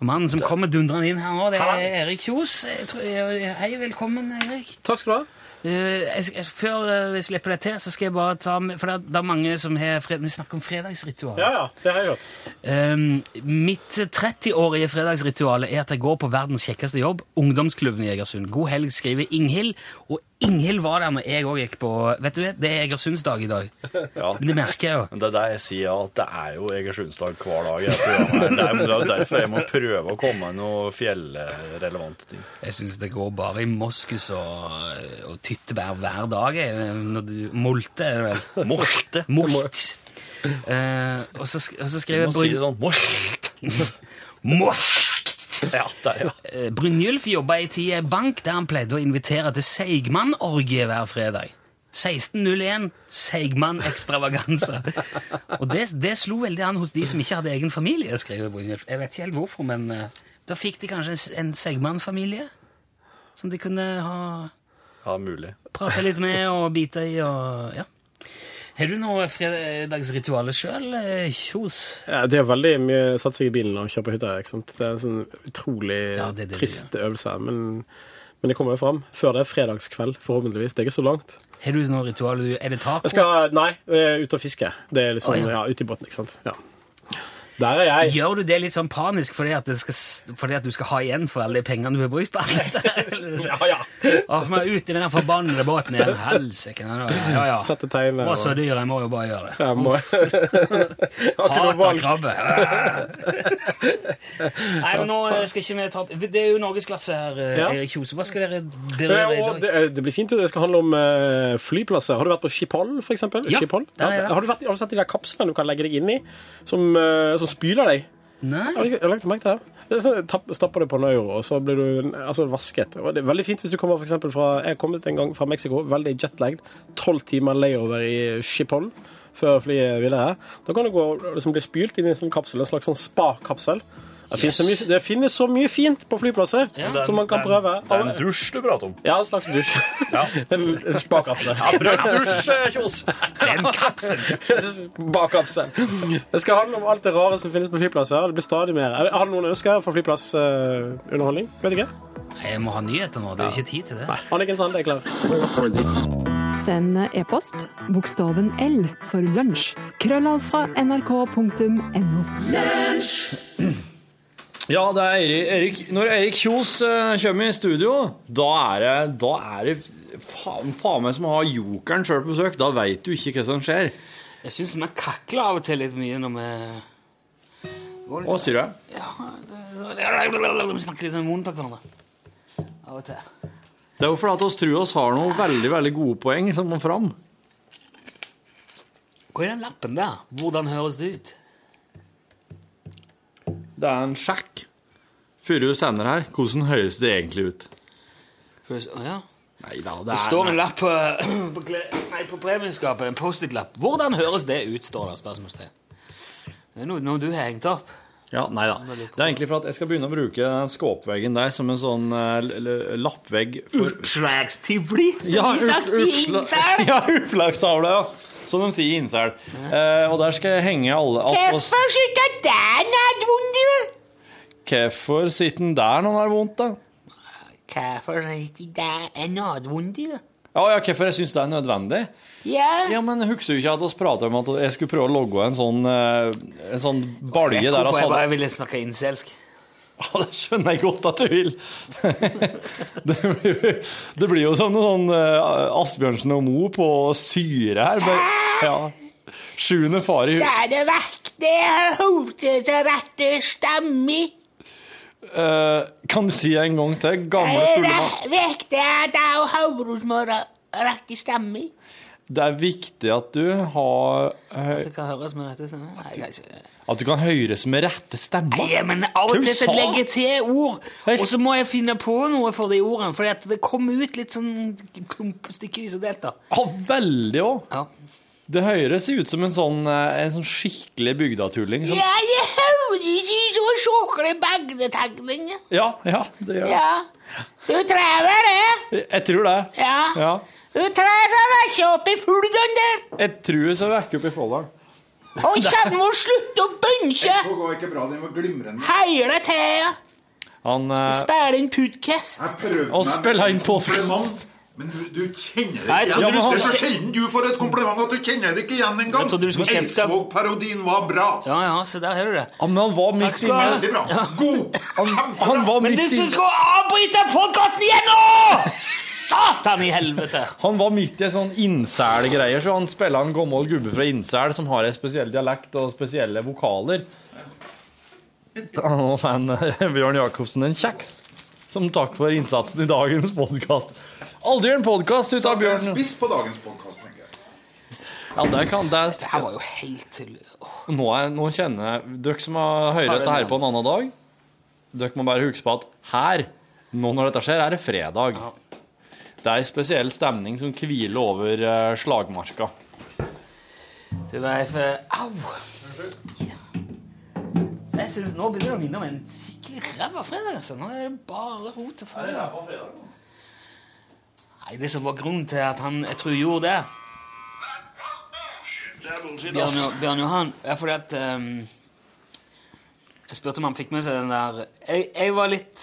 Og mannen som kommer dundrende inn her nå, det er Erik Kjos. Jeg tror- jeg- Hei, velkommen, Erik. Takk skal du ha. Eh, jeg, skal- før eh, vi slipper deg til, så skal jeg bare ta med For det er, det er mange som har fred, Vi snakker om fredagsritual. Ja, ja, det har jeg hørt. Um, mitt 30-årige fredagsritual er at jeg går på verdens kjekkeste jobb, ungdomsklubben i Egersund. God helg, skriver Inghild. Og Inghild var der når jeg òg gikk på Vet du, det er Egersundsdag i dag. *laughs* Ja. Det merker jeg jo. Det er det jeg sier, at det er jo Egersundsdag hver dag. Jeg. Det er jo derfor jeg må prøve å komme med noen fjellrelevante ting. Jeg syns det går bare i moskus og, og tyttebær hver dag. Når du, molte, er det vel? *laughs* Molte. Molt. Uh, og, så, og så skrev Du jeg må si det sånn. Molt. *laughs* Molt! *laughs* Ja, der, ja. Eh, Brynjulf jobba i tid i en bank der han pleide å invitere til Seigmann-orgie hver fredag. 1601 Seigmann ekstravaganse. *laughs* Og det, det slo veldig an hos de som ikke hadde egen familie, skriver Brynjulf. Jeg vet ikke helt hvorfor, men eh, da fikk de kanskje en, en Seigmann-familie som de kunne ha ja, mulig. Prate litt med og bite i og ja. Har du noe fredagsritualer sjøl, Kjos? Ja, det er veldig mye satt seg i bilen og kjøre på hytta. ikke sant? Det er en sånn utrolig Ja, det er det ja. trist øvelse. Men, men det kommer jo fram. Før det er fredagskveld, forhåpentligvis. Det er ikke så langt. Har du noe ritual? Er det taco? Jeg skal, Nei, ut og fiske. Det er liksom, oh, ja. ja. ute i båten, ikke sant. Ja. Der er jeg. Gjør du det litt sånn panisk fordi at, det skal, fordi at du skal ha igjen for alle de pengene du har brukt på alt? *laughs* Ja, ja. Åh, må jeg ut i den forbannede båten igjen. Helsike. Ja, ja, ja. Sette tegner. Var så dyr, jeg må jo bare gjøre det. Ja, må... *laughs* Hater krabbe. *laughs* Nei, men nå eh, skal ikke vi ta Det er jo norgesklasse her, eh, Ja. Erik Kjose. Hva skal dere Ja, berøre i dag? det, det blir fint. Det skal handle om eh, flyplasser. Har du vært på Schiphol, for eksempel? Ja, Schiphol? der har jeg vært. Har, du vært, har du sett de der kapslene du kan legge deg inn i, som, eh, som spyler deg? Nei? Jeg har lagt merke til det. er sånn, tapp, stapper det på en og så blir du altså, vasket. Og det er veldig fint hvis du kommer for eksempel fra Jeg har kommet en gang fra Mexico, veldig jetlagd. Tolv timer layover i Chipol før flyet videre. Da kan du gå og liksom bli spylt inn i en sånn kapsel, en slags sånn spa-kapsel. Det, finnes så mye, det finnes så mye fint på flyplasser som man kan prøve. Det er en dusj du prater om. Ja, en slags dusj. *laughs* en en spa-kapsel. Dusj, eh, En kapsel! Bakkapsel. Det skal handle om alt det rare som finnes på flyplasser. Det blir stadig mer. Er Har du noen ønsker for flyplassunderholdning? Vet ikke. Nei, Jeg må ha nyheter nå. Det er jo ikke tid til det. Nei. Anniken Sande er klar. Send e-post bokstaven L for lunsj. Krøllav fra nrk.no. Ja, det er Erik. Når Erik Kjos eh, kommer i studio, da er det, da er det faen, faen meg som å ha jokeren sjøl på besøk. Da veit du ikke hva som skjer. Jeg syns vi kakler av og til litt mye når vi Hva sier du? Ja, det- Vi snakker litt sånn i munnen på hverandre. av og til. Det er jo fordi oss tror oss har noen veldig veldig gode poeng som må fram. Hva er den lappen der? Hvordan høres det ut? Det er en sjekk Furu sender her. Hvordan høres det egentlig ut? Ja. Nei da, det Det står en lapp på, *clears throat* på, nei, på premieskapet, en Post-It-lapp. Hvordan høres det ut, står det spørsmålstegn. Det er noe, noe du har hengt opp. Ja, nei da. Det er egentlig for at jeg skal begynne å bruke skåpveggen der som en sånn l- lappvegg for Utslagstivoli, som Ja, de sagt i *laughs* Ja, utslagstavle, ja. Som de sier i Innsel. Eh, og der skal jeg henge alle alt sitter der når det er vondt Hvorfor sitter den der når det har vondt, da? Hvorfor sitter der er Da? Ja, ja, hvorfor jeg syns det er nødvendig? Ja. Ja, men Husker du ikke at vi prata om at jeg skulle prøve å logge en sånn, eh, en sånn balje der hvorfor jeg bare ville snakke inselsk? Ja, det skjønner jeg godt at du vil. *laughs* det, blir, det blir jo som noe sånn uh, Asbjørnsen og Mo på syre her. Bare, ja. Sjuende far i Kjære det hodet til rette stemme. Uh, Kan du si det en gang til? Gamle fuglemann. Vekk det er jeg hodet som har rette stemme. Det er viktig at du har eh, Det kan høres med rette stemme? Nei, jeg kan ikke. At du kan høres med rette stemmer. Nei, men av og til legger jeg til ord, og så må jeg finne på noe for de ordene, for det kom ut litt sånn klump stykkevis og delt, da. Ja, veldig òg. Ja. Det høres ut som en sånn, eh, en sånn skikkelig bygdatulling. Som, Ja, jeg høres ut som en skikkelig bagdetegning. ja, ja, det gjør det. Ja. Du trever det. Jeg tror det. Ja. Ja. Du trever skal vekke opp i Folldalen der. Jeg tror jeg skal vekke opp i Folldalen. Og kommer må slutte å bønke! Så går ikke bra, den var glimrende. hele tida. Han uh, Spiller inn podcast. Og spiller inn podkast. Men du, du kjenner det ikke igjen. Det er så sjelden du får et kompliment at du kjenner det ikke igjen engang. Du. Eidsvåg-parodien var bra. Ja, ja, se der hører du det. Ja, men han var midt skal du Veldig bra. God. Han, han var Men du midt i skal avbryte podkasten igjen nå! Satan i helvete! han var midt i en sånn Innsel-greier, så han spiller en gammel gubbe fra Innsel som har en spesiell dialekt og spesielle vokaler. Og fan Bjørn Jacobsen en kjeks. Som takk for innsatsen i dagens podkast. Aldri en podkast ut av Bjørn. spiss på dagens podkast, tenker jeg. Ja, det kan, det Det her var jo helt tull. Åh, nå, er, nå kjenner jeg Dere som har hørt dette her på en annen dag, dere må bare huske på at her, nå når dette skjer, er det fredag. Ja. Det er en spesiell stemning som hviler over eh, slagmarka. Du vet, for Au! Ja. Jeg synes Nå begynner det å minne om en skikkelig ræva fredag. altså. Nå er det bare rot og faen. Nei, Det som var grunnen til at han jeg tror gjorde det Bjørn, Jo- Bjørn Johan er fordi at ehm, Jeg spurte om han fikk med seg den der Jeg, jeg var litt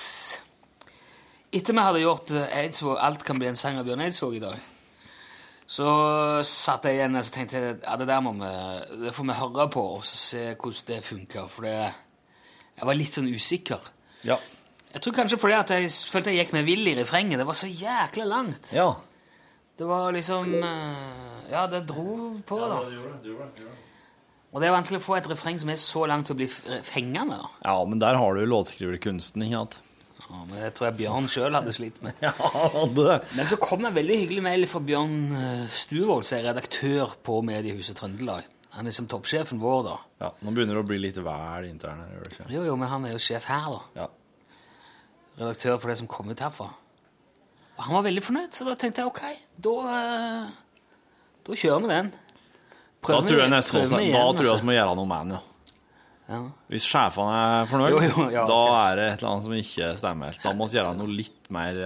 Etter vi hadde gjort eh, Eidsvåg, Alt kan bli en sang av Bjørn Eidsvåg i dag, så satt jeg igjen og så tenkte at ja, det der må vi, det får vi høre på og så se hvordan det funker. For det, jeg var litt sånn usikker. Ja. Jeg tror kanskje fordi at jeg følte jeg gikk meg vill i refrenget. Det var så jækla langt. ja. Det var liksom eh, Ja, det dro på, da. Ja, det gjorde det. Og det er vanskelig å få et refreng som er så langt til å bli fengende. da. Ja, men der har du låtskriverkunsten, ikke sant? Ja, men det tror jeg Bjørn sjøl hadde slitt med. *laughs* Ja, det. Men så kom det en veldig hyggelig mail fra Bjørn eh, Stuvold, som er redaktør på Mediehuset Trøndelag. Han er som toppsjefen vår, da. Ja, nå begynner det å bli litt vel interne? Jo, jo, men han er jo sjef her, da. Ja. Redaktør for det som kom ut herfra. Og han var veldig fornøyd, så da tenkte jeg ok, da, eh, da kjører vi den. Da tror jeg nesten prøver også, da tror jeg altså. vi må gjøre noe med den, ja. Ja. Hvis sjefene er fornøyd, Jo, jo, ja, da er det et eller annet som ikke stemmer helt. Da må vi gjøre noe litt mer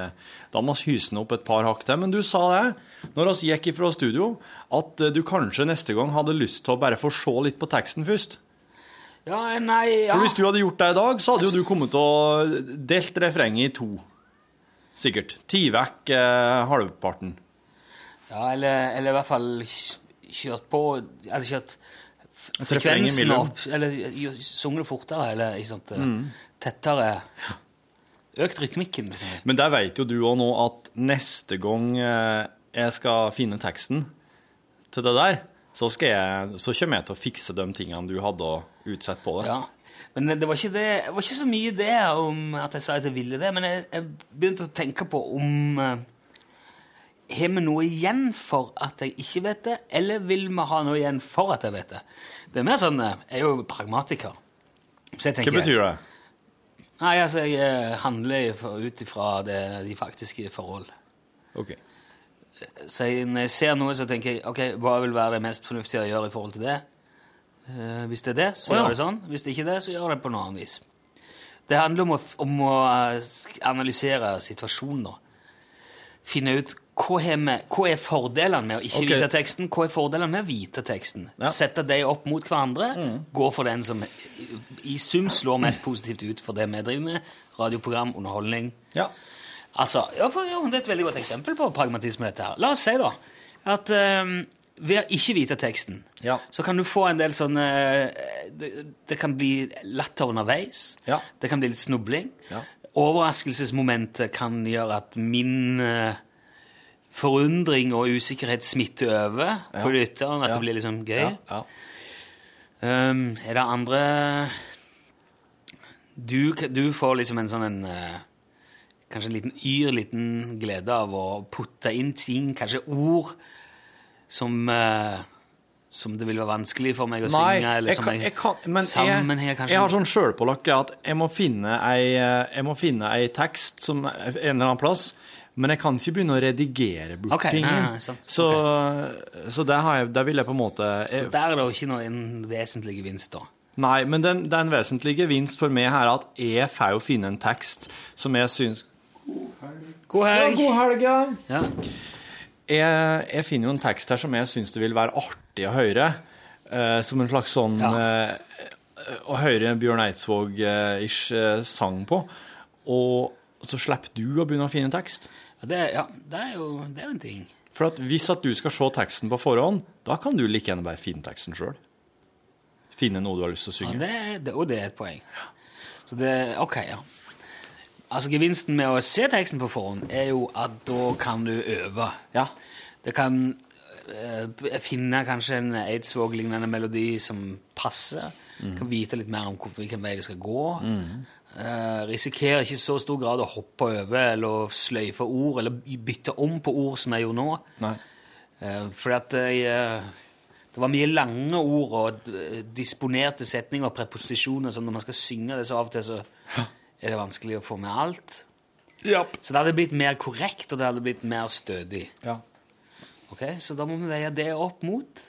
Da må vi hyse den opp et par hakk til. Men du sa det, når vi gikk ifra studio, at eh, du kanskje neste gang hadde lyst til å bare få se litt på teksten først. Ja, nei, ja. For hvis du hadde gjort det i dag, så hadde jo du kommet til å delt refrenget i to. Sikkert. Ti vekk eh, halvparten. ja eller, eller i hvert fall kjørt på Eller kjørt frekvensen opp, eller synger du fortere, eller sant, eh, Mm. tettere. Økt rytmikken, liksom. Men der vet jo du òg nå at neste gang eh, jeg skal finne teksten til det der, så, jeg, så kommer jeg til å fikse de tingene du hadde å utsette på det. Ja. Men det var, ikke det, det var ikke så mye det om at jeg sa at jeg ville det, men jeg, jeg begynte å tenke på om eh, Har vi noe igjen for at jeg ikke vet det, eller vil vi ha noe igjen for at jeg vet det? Det er mer sånn eh, Jeg er jo pragmatiker. Så jeg Hva betyr det? Nei, altså, jeg eh, handler ut ifra de faktiske forhold. Ok. Så jeg, når jeg ser noe, så tenker jeg ok, hva vil være det mest fornuftige å gjøre i forhold til det? Eh, hvis det er det, så oh, ja. gjør det sånn. Hvis det ikke er det, så gjør det på noe annet vis. Det handler om å, om å eh, analysere situasjonen. da. Finne ut hva, vi, hva er fordelene med å ikke okay. vite teksten, hva er fordelene med å vite teksten. Ja. Sette de opp mot hverandre, gå for den som i, sum slår mest positivt ut for det vi driver med. Radioprogram, underholdning. Ja. Altså, ja, for, ja, Det er et veldig godt eksempel på pragmatisme. dette her. La oss si da, at um, ved å ikke vite teksten, Ja. så kan du få en del sånne eh, det, det kan bli latter underveis. Ja. Det kan bli litt snubling. Ja. Overraskelsesmomentet kan gjøre at min eh, forundring og usikkerhet smitte over på lytteren. At det blir liksom gøy. Um, er det andre du, du får liksom en sånn en eh, Kanskje en liten yr, liten glede av å putte inn ting, kanskje ord, som eh, som det vil være vanskelig for meg å Nei, synge, eller jeg som kan, jeg kan, men jeg, kanskje jeg har sånn sjølpålagt at jeg må finne ei, jeg må finne ei tekst som en eller annen plass, men jeg kan ikke begynne å redigere bort Ok, nei, tingen. nei, sant. Så, så det, har jeg, det vil jeg på en måte jeg, Der er det jo ikke noe en vesentlig gevinst, da. Nei, men den, det er en vesentlig gevinst for meg her at jeg får jo finne en tekst som jeg syns God helg! God helg, ja. Ja. jeg, jeg finner jo en tekst her som jeg syns det vil være artig å høre. Uh, som en slags sånn Ja. uh, Å høre Bjørn Eidsvåg-ish uh, sang på. Og så slipper du å begynne å finne tekst. Det, ja, det er jo det er en ting. For at hvis at du skal se teksten på forhånd, da kan du like gjerne bare finne teksten sjøl. Finne noe du har lyst til å Ja, synge. det, det, og det er et poeng. Så det OK, ja. Altså, Gevinsten med å se teksten på forhånd er jo at da kan du øve. Ja. Det kan eh, finne kanskje en Eidsvåg-lignende melodi som passer. Kan vite litt mer om hvilken vei det skal gå. Eh, risikerer ikke i så stor grad å hoppe over eller sløyfe ord, eller bytte om på ord som jeg gjorde nå. Nei. Eh, fordi at jeg, eh, det var mye lange ord og eh, disponerte setninger og preposisjoner, så når man skal synge det, så av og til så er det vanskelig å få med alt. Yep. Så det hadde blitt mer korrekt, og det hadde blitt mer stødig. Ja. Ok, Så da må vi veie det opp mot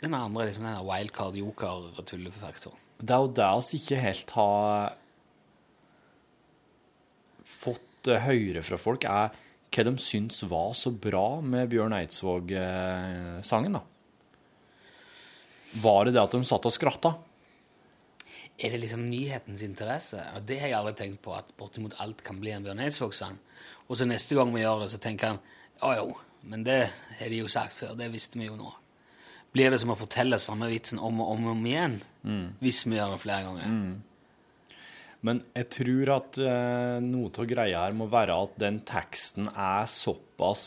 den andre, liksom den der wildcard, joker og tullefaktoren. Det er jo det vi ikke helt har fått høyere høre fra folk, er hva de syns var så bra med Bjørn Eidsvåg-sangen, da. Var det det at de satt og skratta? Er det liksom nyhetens interesse? Og det har jeg aldri tenkt på, at bortimot alt kan bli en Bjørn Eidsvåg-sang. Og så neste gang vi gjør det, så tenker han å jo, men det har de jo sagt før, det visste vi jo nå. Blir det som å fortelle samme vitsen om og om, og om igjen, hvis vi gjør det flere ganger? Men jeg tror at eh, noe av greia her må være at den teksten er såpass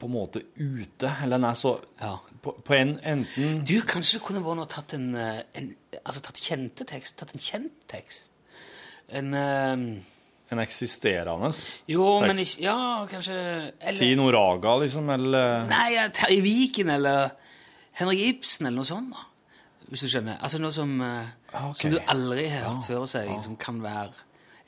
på en måte ute, eller den er så Ja. på, på en enten Du, kanskje det kunne vært noe tatt en, eh, en Altså tatt kjente tekst? Tatt en kjent tekst? En um, en eksisterende Jo, men ikke Ja, kanskje eller, Tino Raga, liksom, eller Nei, ja, Terje Viken eller Henrik Ibsen eller noe sånt. da. Hvis du skjønner. Altså noe som, eh, Ah, som du aldri har hørt før seg, som kan være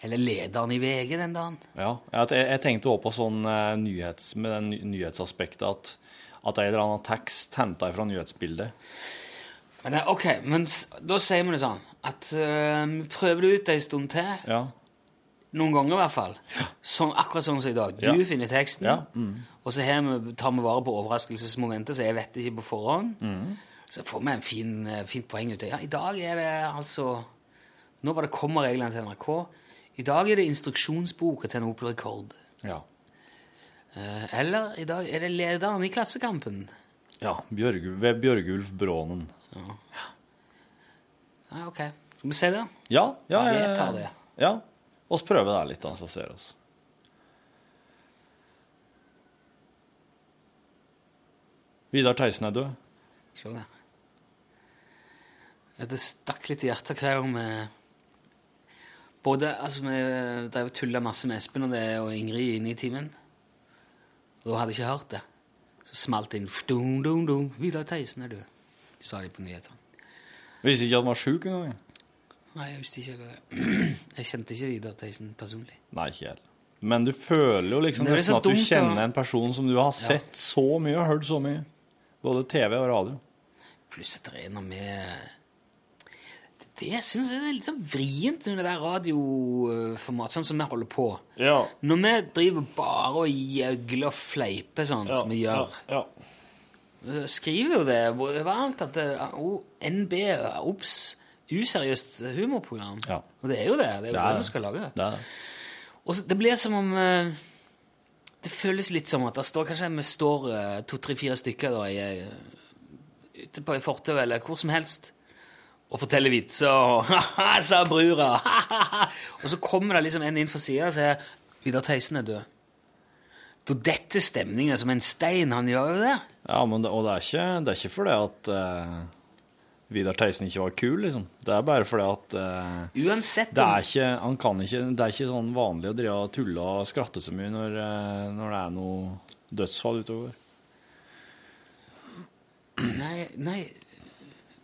Eller lederen i VG den dagen. Ja, jeg, jeg tenkte også på sånn eh, nyhets, med den ny- nyhetsaspektet at, at en eller annen tekst henta fra nyhetsbildet. Men det, ok, men da sier vi det sånn at eh, vi prøver det ut en stund til. Ja. Noen ganger i hvert fall. Sånn, akkurat sånn som i dag. Du Ja. finner teksten, Ja, mm. og så vi, tar vi vare på overraskelsesmomentet, så jeg vet ikke på forhånd. Mm. Så får vi en fin, eh, fint poeng ut av Ja, i dag er det altså Nå var det kommer reglene til NRK. I dag er det instruksjonsboka til en Opel Rekord. Ja. Eh, Eller i dag er det lederen i Klassekampen. ja Bjørg, ved Bjørgulf Brånen. Ja, ja. ok. Skal vi se det? Ja, ja, Vi jeg- tar det. Ja. oss prøver det litt, da, så ser oss. Vidar Theisen er død. Se der. Ja, Det stakk litt i hjertet hver gang vi Både altså, Vi drev og tulla masse med Espen og, det, og Ingrid inne i timen. Og da hadde jeg ikke hørt det. Så smalt det inn dum, dum, dum. Vidar Theisen er død. Sa de på nyhetene. Visste ikke at han var sjuk engang. Nei, jeg visste ikke det. *clears throat* Jeg kjente ikke Vidar Theisen personlig. Nei, ikke heller. Men du føler jo liksom Det nesten at du dumt, kjenner en person som du har sett så mye og hørt så mye. Både TV og radio. Pluss at det er noe med Det syns jeg er litt sånn vrient med det der radioformat, sånn som vi holder på. Ja. Når vi driver bare og gjøgler og fleiper sånn som vi gjør Ja. Vi skriver jo det varmt at det, oh, NB, OBS, useriøst humorprogram. Ja. Og det er jo det. Det er jo Det er vi skal lage. Det. Og så, det blir som om eh, Det føles litt som at det står kanskje vi står eh, to, tre, fire stykker da, i, eh, ute på ei fortau eller hvor som helst og forteller vitser og *laughs* «Haha, sa brura! og så kommer det liksom en inn fra sida og sier Vidar Theisen er død. Da detter stemninga som en stein. Han gjør jo det. Ja, men det, og det er ikke, det er ikke fordi at uh, Vidar Theisen ikke var kul, liksom. Det er bare fordi at uh, Uansett det om er ikke, han kan ikke, det er ikke sånn vanlig å drive og tulle og skratte så mye når, eh, når det er noe dødsfall utover. Nei, nei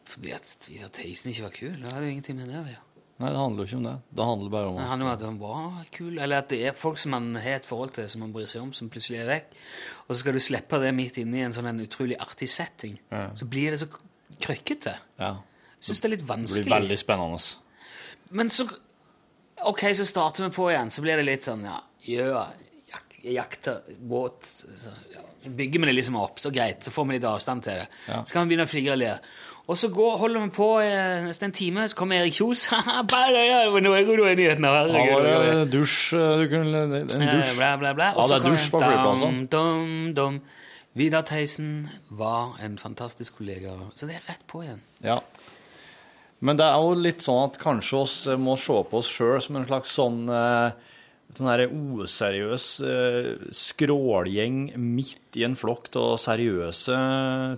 fordi at Vidar Theisen ikke var kul. Det hadde jo ingenting med det å gjøre. Nei, det handler jo ikke om det. Det handler bare om Det at handler om at han var kul, eller at det er folk som man har et forhold til, som man bryr seg om, som plutselig er vekk. Og så skal du slippe det midt inne i en sånn en utrolig artig setting. Ja. Så blir det så krøkkete. Ja, syns det er litt vanskelig. det blir veldig spennende. Men så OK, så starter vi på igjen, så blir det litt sånn ja, Gjør, jak, jakter, båt så, ja, bygger vi det liksom opp, så greit, så får vi litt avstand til det. Ja. Så kan vi begynne å flire og så går, holder vi på eh, nesten en time, så kommer Erik Kjos. *laughs* Nå bare, ja, det var noe god nyhet nå, Ja, det var dusj eh, du kunne, En Eh, dusj. Bla, bla, bla. Ja, det er dusj på flyplassen. Vidar Theisen var en fantastisk kollega. Så det er rett på igjen. Ja. Men det er jo litt sånn at kanskje oss må se på oss sjøl som en slags sånn eh, sånn her useriøs eh, skrålgjeng midt i en flokk av seriøse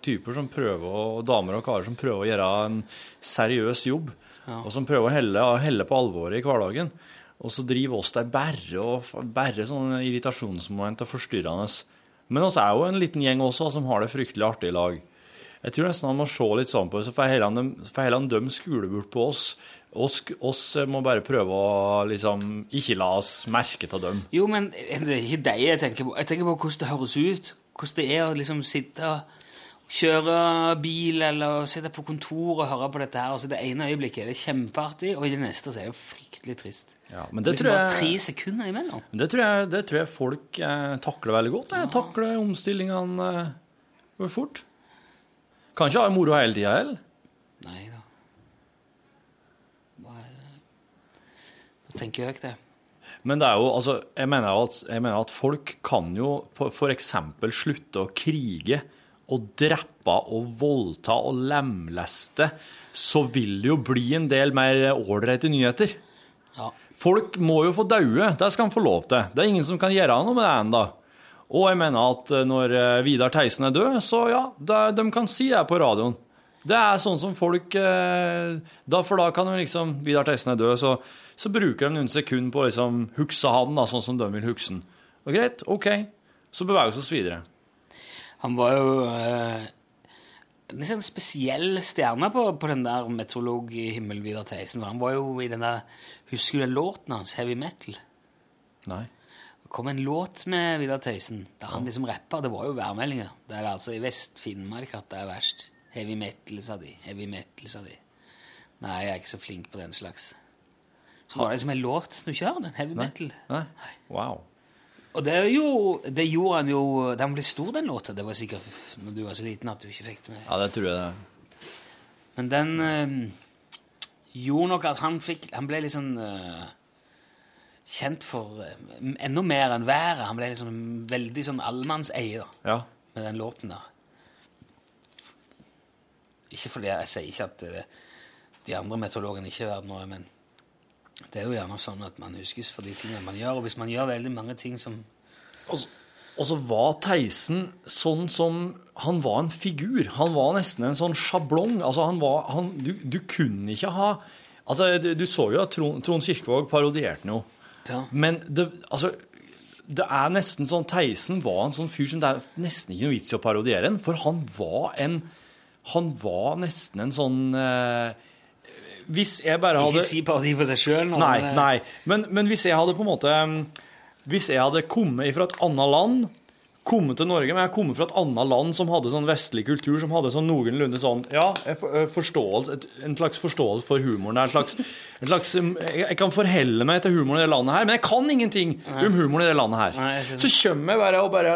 typer som prøver å, damer og karer som prøver å gjøre en seriøs jobb, og som prøver å helle, helle på alvoret i hverdagen. Og så driver oss der bare og bare sånne irritasjonsmoment og forstyrrende. Men oss er jo en liten gjeng også som har det fryktelig artig i lag. Jeg tror nesten han må se litt sånn på det, så får heller han dem skule bort på oss. Oss, oss må bare prøve å liksom ikke la oss merke til dem. Jo, men det er ikke deg jeg tenker på. Jeg tenker på hvordan det høres ut. Hvordan det er å liksom sitte og kjøre bil eller sitte på kontor og høre på dette her. Altså, det ene øyeblikket er det kjempeartig, og i det neste så er det fryktelig trist. Ja, men det liksom tror bare tre sekunder imellom. det tror jeg, det tror jeg folk eh, takler veldig godt. Jeg takler omstillingene eh, fort. Kan ikke ha moro hele tida heller. Nei da. Hva er det? Nå tenker jeg det. Men det er jo, altså, jeg mener at, jeg mener at folk kan jo f.eks. slutte å krige og drepe og voldta og lemleste, så vil det jo bli en del mer ålreite nyheter. Ja. Folk må jo få daue, det skal de få lov til. Det er ingen som kan gjøre noe med det ennå. Og jeg mener at når eh, Vidar Theisen er død, så ja, de kan si det på radioen. Det er sånn som folk eh, da, For da kan jo liksom Vidar Theisen er død, så, så bruker de noen sekunder på å liksom hukse han, da, sånn som de vil hukse han. Og greit, OK. Så beveger vi oss videre. Han var jo eh, en sånn spesiell stjerne på, på den der meteorologhimmelen Vidar Theisen. Han var jo i den der Husker du den låten hans, Heavy Metal? Nei. Det kom en låt med Vidar Theisen der han liksom rapper. Det var jo værmeldinger. Det er altså i Vest-Finnmark at det er verst. Heavy metal, sa de. Heavy metal, sa de. Nei, jeg er ikke så flink på den slags. Så var det liksom en låt. Du kjører den, heavy metal. Nei? Wow. Og det, jo, det gjorde han jo Den ble stor, den låta. Det var sikkert når du var så liten at du ikke fikk det med. Ja, det tror jeg det. Men den øh, gjorde nok at han fikk Han ble litt sånn eh, kjent for øh, enda mer enn været. Han ble liksom veldig sånn allemannseie da, Ja. med den låten der. Ikke fordi jeg sier ikke at det, de andre meteorologene ikke er verdt noe, men det er jo gjerne sånn at man huskes for de tingene man gjør. Og hvis man gjør veldig mange ting som Og så var Theisen sånn som Han var en figur. Han var nesten en sånn sjablong. Altså, han var han, du, du kunne ikke ha Altså, du, du så jo at Trond, Trond Kirkevåg parodierte noe. Ja. Men det, altså, det er nesten sånn Theisen var en sånn fyr som det er nesten ikke noe vits i å parodiere en, for han var en Han var nesten en sånn eh, Hvis jeg bare hadde Ikke si parodi på seg sjøl. Nei, nei. Men, men hvis jeg hadde på en måte Hvis jeg hadde kommet fra et annet land Kommet til Norge, men jeg kommet fra et annet land som hadde sånn vestlig kultur, som hadde sånn noenlunde sånn Ja, eh, et, en slags forståelse for humoren. En slags, en slags jeg, jeg kan forhelle meg til humoren i det landet her, men jeg kan ingenting om humoren i det landet her. Nei. Så kommer jeg bare og bare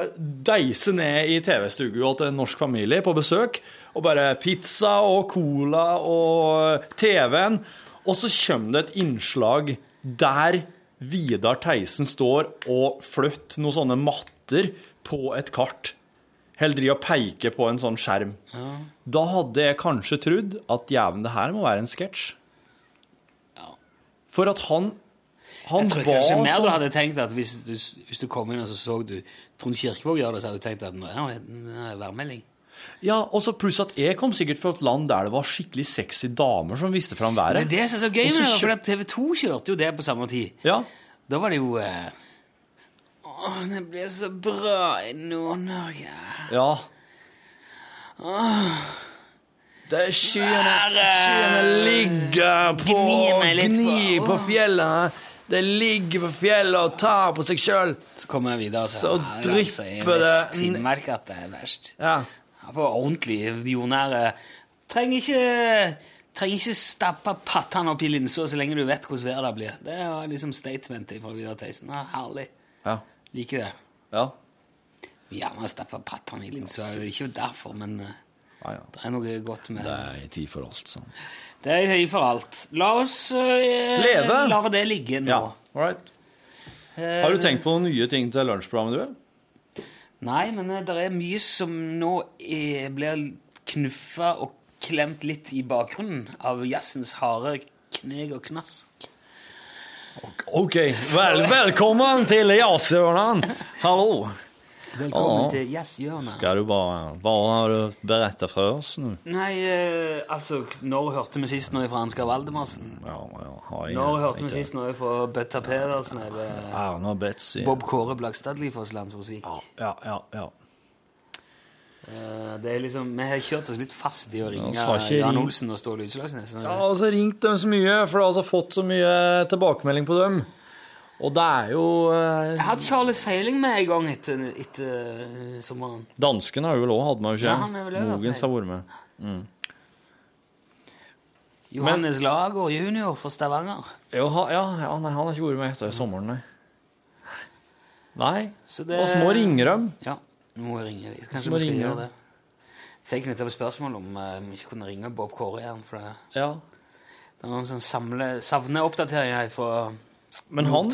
deiser ned i TV-stua til en norsk familie på besøk, og bare pizza og cola og TV-en, og så kommer det et innslag der Vidar Theisen står og flytter noen sånne matter på et kart. Eller driver og peker på en sånn skjerm. Da hadde jeg kanskje trodd at jævlen, det her må være en sketsj. Ja. For at han Han Jeg tror var kanskje mer du sånn hadde tenkt at hvis du, hvis du kom inn og så så du Trond Kirkevåg gjøre det, så hadde du tenkt at nå er det værmelding. Ja, og så pluss at jeg kom sikkert fra et land der det var skikkelig sexy damer som visste fram været. Men det er så gøy med for TV 2 kjørte jo det på samme tid. Ja, Da var det jo eh, Å, det ble så bra i Nord-Norge. ja. Åh. Det er skyene, skyene ligger på gni på- på fjellet. Det ligger på fjellet og tar på seg sjøl. Så kommer jeg videre Så til her, altså, drypper det Vest-Finnmark at det er verst. Ja. Ja, For ordentlig jordnære Trenger ikke Trenger ikke stappe pattene opp i linsa så lenge du vet hvordan været blir. Det var liksom statementet fra Vidar Theisen. Ja, herlig. Ja. Liker det. ja. Gjerne stappe pattene i linsa. Ikke derfor, men eh, ja, ja. det er noe godt med Det er tid for alt, sånn. Det er tid for alt. La oss eh, Leve. La det ligge nå. Ja, all right. Har du tenkt på noen nye ting til lunsjprogrammet, du? eller? Nei, men det er mye som nå er, blir knuffa og klemt litt i bakgrunnen av jazzens harde kneg og knask. OK, vel, velkommen til Jazzhörnan! Hallo! Velkommen Ja. til jazzhjørnet. Skal du bare Hva har du berettet fra oss nå? Nei, eh, altså Når hørte vi sist noe fra Ansgar Valdemarsen? Ja, ja, har Når hørte vi sist noe fra Bøtta Pedersen eller Arne og Betsy. Bob Kåre Blakstadli fra Landsforsvik? Ja, ja, ja. Uh, Det er liksom, Vi har kjørt oss litt fast i å ringe Jan Olsen og Ståle Utslagsnes. Ja, og så ringt dem så mye, for du har altså fått så mye tilbakemelding på dem. Og det er jo eh, Jeg hadde Charles Feiling med en gang etter, etter eh, sommeren. Dansken har jo vel òg, hadde man jo ikke? Ja, han er vel også vært Mogens med. har vært med. Johannes Lager junior fra Stavanger. Jo, ha, ja, ja, nei, han har ikke vært med etter sommeren, nei. Nei. Så det- Vi må ringe dem. Ja, nå må jeg ringe dem. Kanskje må vi skal ringe. gjøre det. Fikk nettopp spørsmål om eh, vi ikke kunne ringe Bob Kåre igjen. For det, Ja. det er noen sånn samle, savneoppdateringer her fra Men han,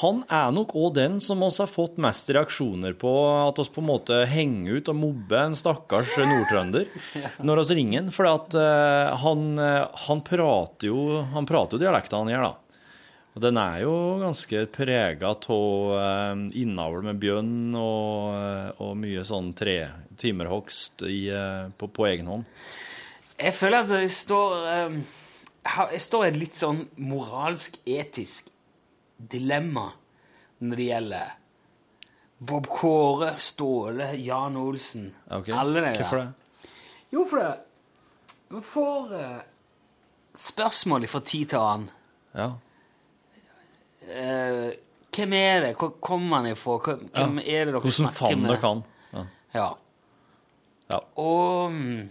han er nok òg den som oss har fått mest reaksjoner på at oss på en måte henger ut og mobber en stakkars nordtrønder *laughs* når oss ringer han. For at uh, han, eh, han prater jo Han prater jo dialekten han gjør, da. Og den er jo ganske prega av uh, innavl med bjørn og, uh, og mye sånn tre timerhogst eh, på, på egen hånd. Jeg føler at det står um Jeg står i et litt sånn moralsk-etisk dilemma når det gjelder Bob Kåre, Ståle, Jan Olsen okay. Alle de der. Hvorfor det? Jo, for det Vi får eh, spørsmål fra tid til annen. Ja. Eh, hvem er det? Hvor kommer han ifra? Hvem hvem er det dere Hvordan snakker faen dere kan. Ja. Ja. Ja. Og, mm,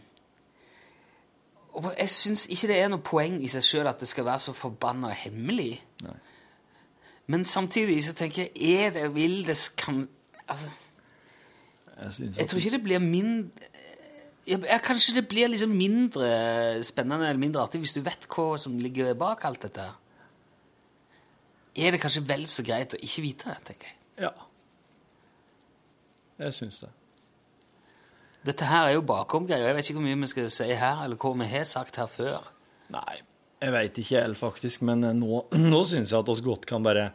og jeg syns ikke det er noe poeng i seg sjøl at det skal være så forbanna hemmelig. Nei. Men samtidig så tenker jeg Er det Vil det kan Altså, Jeg synes jeg tror ikke det blir mindre ja, ja, Kanskje det blir liksom mindre spennende eller mindre artig hvis du vet hva som ligger bak alt dette. Er det kanskje vel så greit å ikke vite det, tenker jeg. Ja. Jeg syns det. Dette her er jo bakomgreier. Jeg vet ikke hvor mye vi skal si her, eller hva vi har sagt her før. Nei, jeg veit ikke helt, faktisk. Men eh, nå, *clears throat* nå syns jeg at oss godt kan bare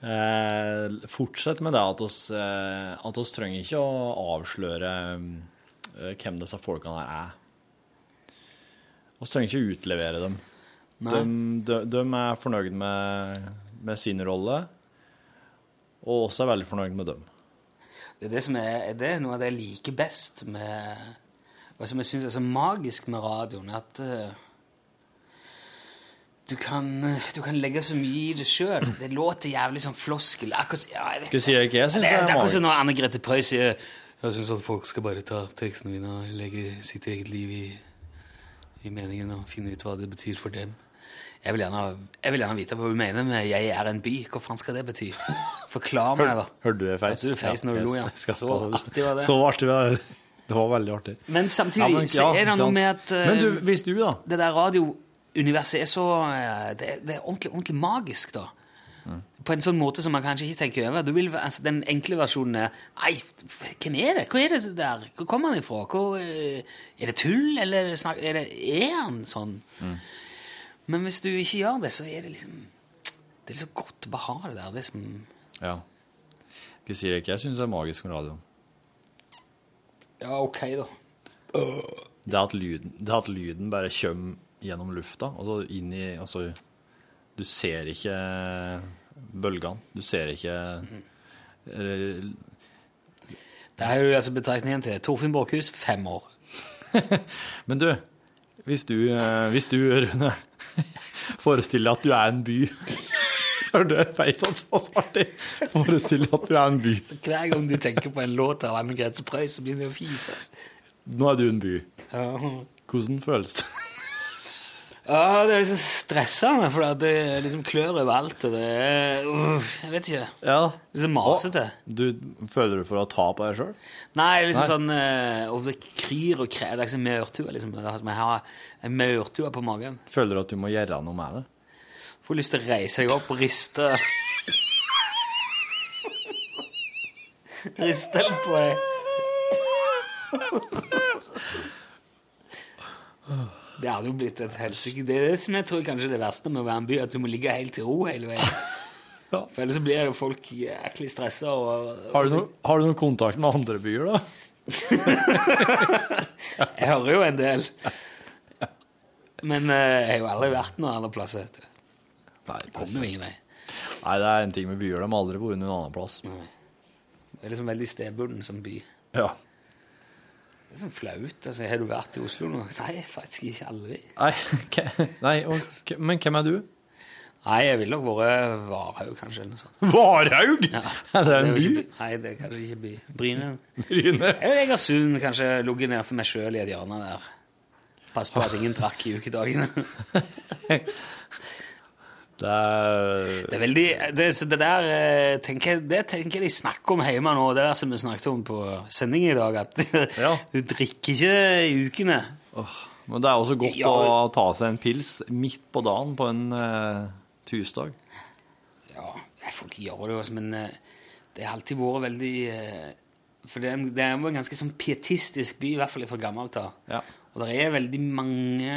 Eh, fortsette med det at oss, eh, at oss trenger ikke å avsløre eh, hvem disse folkene her er. Vi trenger ikke å utlevere dem. De, de, de er fornøyd med, med sin rolle, og også er veldig fornøyd med dem. Det er det som er, er det noe av det jeg liker best med Og som jeg syns er så magisk med radioen, at eh, du kan, du kan legge så mye i det sjøl. Det låter jævlig sånn floskel. Akkurat, ja, jeg vet Hva sier jeg ikke? Jeg syns det det er er akkurat som når Anne Grete Preus sier Jeg syns at folk skal bare ta tekstene mine og legge sitt eget liv i, i meningen og finne ut hva det betyr for dem. Jeg vil, gjerne, jeg vil gjerne vite hva hun mener med 'jeg er en by'. Hva faen skal det bety? Forklar meg det, da. Hørte du det feis? Hørte du feis når du lo, ja. Så artig var det. Så artig var det. Det var veldig artig. Men samtidig Ja, men- så er det noe med at uh, Men du, hvis du, da det der radiouniverset er så eh, Det, det er ordentlig, ordentlig magisk, da. På en sånn måte som man kanskje ikke tenker over. Du vil, altså, den enkle versjonen er Nei, hvem er det? Hva er det der? Hvor kommer han ifra? Hvor, eh, er det tull, eller er det, snak, er, det, er han sånn? Men hvis du ikke gjør det, så er det liksom Det er liksom godt å bare ha det der. Det som Ja. Hva sier ikke? Jeg syns det er magisk med radio. Ja, OK, da. Det at lyden, det at lyden bare kommer gjennom lufta, og så inn i Altså, du ser ikke bølgene. Du ser ikke Det er jo altså betraktningen til Torfinn Borchhus, fem år. *laughs* Men du, hvis du, eh, hvis du Rune, *laughs* forestiller deg at du er en by *laughs* Hør du feisen så artig? Forestill deg at du er en by. Hver gang du tenker på en låt av Anne Grete Preus, så begynner du å fise. Nå er du en by. Hvordan føles det? Ja, det er liksom stressende, for det liksom klør overalt, og det er uh, Jeg vet ikke. Ja. Liksom sånn masete. Du føler du for å ta på deg sjøl? Nei, liksom Nei. sånn uh, Og det kryr og krer. Det er sånn maurtue, liksom. Det er som Jeg har en maurtue på magen. Føler du at du må gjøre noe med det? Får lyst til å reise deg opp og riste Riste litt på deg. *laughs* Det hadde jo blitt et helsike. Det er det som jeg tror kanskje er det verste med å være en by, at du må ligge helt i ro hele veien. *laughs* Ja. For ellers blir jo folk jæklig stressa. Har du, har du noen kontakt med andre byer, da? *laughs* Jeg hører jo en del. Men uh, jeg har jo aldri vært noen andre plasser. vet du. Nei, Kommer jo ingen vei. Nei, det er en ting med byer. De har aldri vært noen annen plass. Det er liksom veldig stedbunden som by. Ja. Det er sånn flaut. altså, Har du vært i Oslo nå? Nei, faktisk ikke aldri. Nei. *laughs* Nei og, men hvem er du? Nei, jeg ville nok vært Varhaug, kanskje. eller noe sånt. Varhaug? Ja. *laughs* Er det en jo by? ikke Nei, det er kanskje ikke by. Bryne. Bryne. Eller Egersund, kanskje ligget ned for meg sjøl i et hjørne der. Pass på at ingen drakk i ukedagene. *laughs* Det er Det er veldig Det, det der eh, tenker det tenker jeg de snakker om hjemme nå, det der som vi snakket om på sending i dag, at Ja. *laughs* du drikker ikke i ukene. Men det er også godt Ja. å ta seg en pils midt på dagen på en uh, tirsdag. Ja, folk gjør det altså, men eh, det har alltid vært veldig uh, For det er, en, det er en ganske sånn pietistisk by, i hvert fall fra gammelt av. Ja. Og det er veldig mange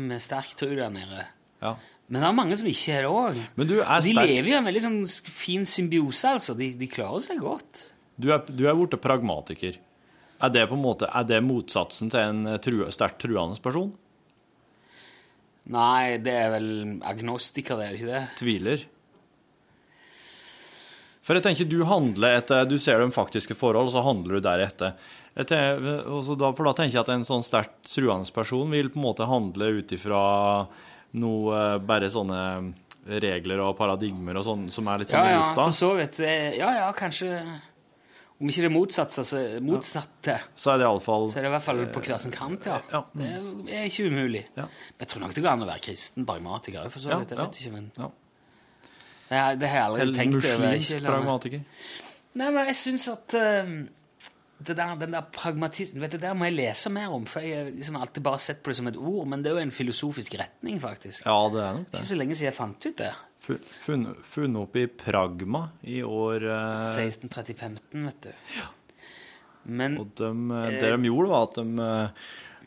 med sterk tro der nede. ja. Men det er mange som ikke er det òg. De lever jo i en veldig sånn fin symbiose, altså. De, de klarer seg godt. Du er, du er blitt pragmatiker. Er det måte, er det motsatsen til en tru, true, sterkt truende person? Nei, det er vel agnostiker, det er ikke det? Tviler. For jeg tenker, du handler etter Du ser de faktiske forhold, og så handler du deretter. Tenker, da, for da tenker jeg at en sånn sterkt truende person vil på en måte handle ut ifra noe eh, Bare sånne regler og paradigmer og sånn som er litt sånn Ja, i ja, lufta. for så vidt. eh, Ja, ja, kanskje Om ikke det motsatte, så, motsatte Så er det iallfall så er det i hvert fall på hver sin kant, ja. Ja. Det er ikke umulig. Ja. Jeg tror nok det går an å være kristen pragmatiker, for så Ja, vidt. Jeg ja. vet ikke, men Ja. det, har- det har jeg aldri Eller tenkt over. muslimsk Ikke pragmatiker. Nei, men jeg syns at eh, det der, den der pragmatismen vet du, Det må jeg lese mer om, for jeg har liksom alltid bare sett på det som et ord. Men det er jo en filosofisk retning, faktisk. Ja, det er nok det. Ikke så lenge siden jeg fant ut det. Fu- Funnet opp i Pragma i år eh, 1630-15, vet du. Men Og de, eh, det de gjorde, var at de, eh,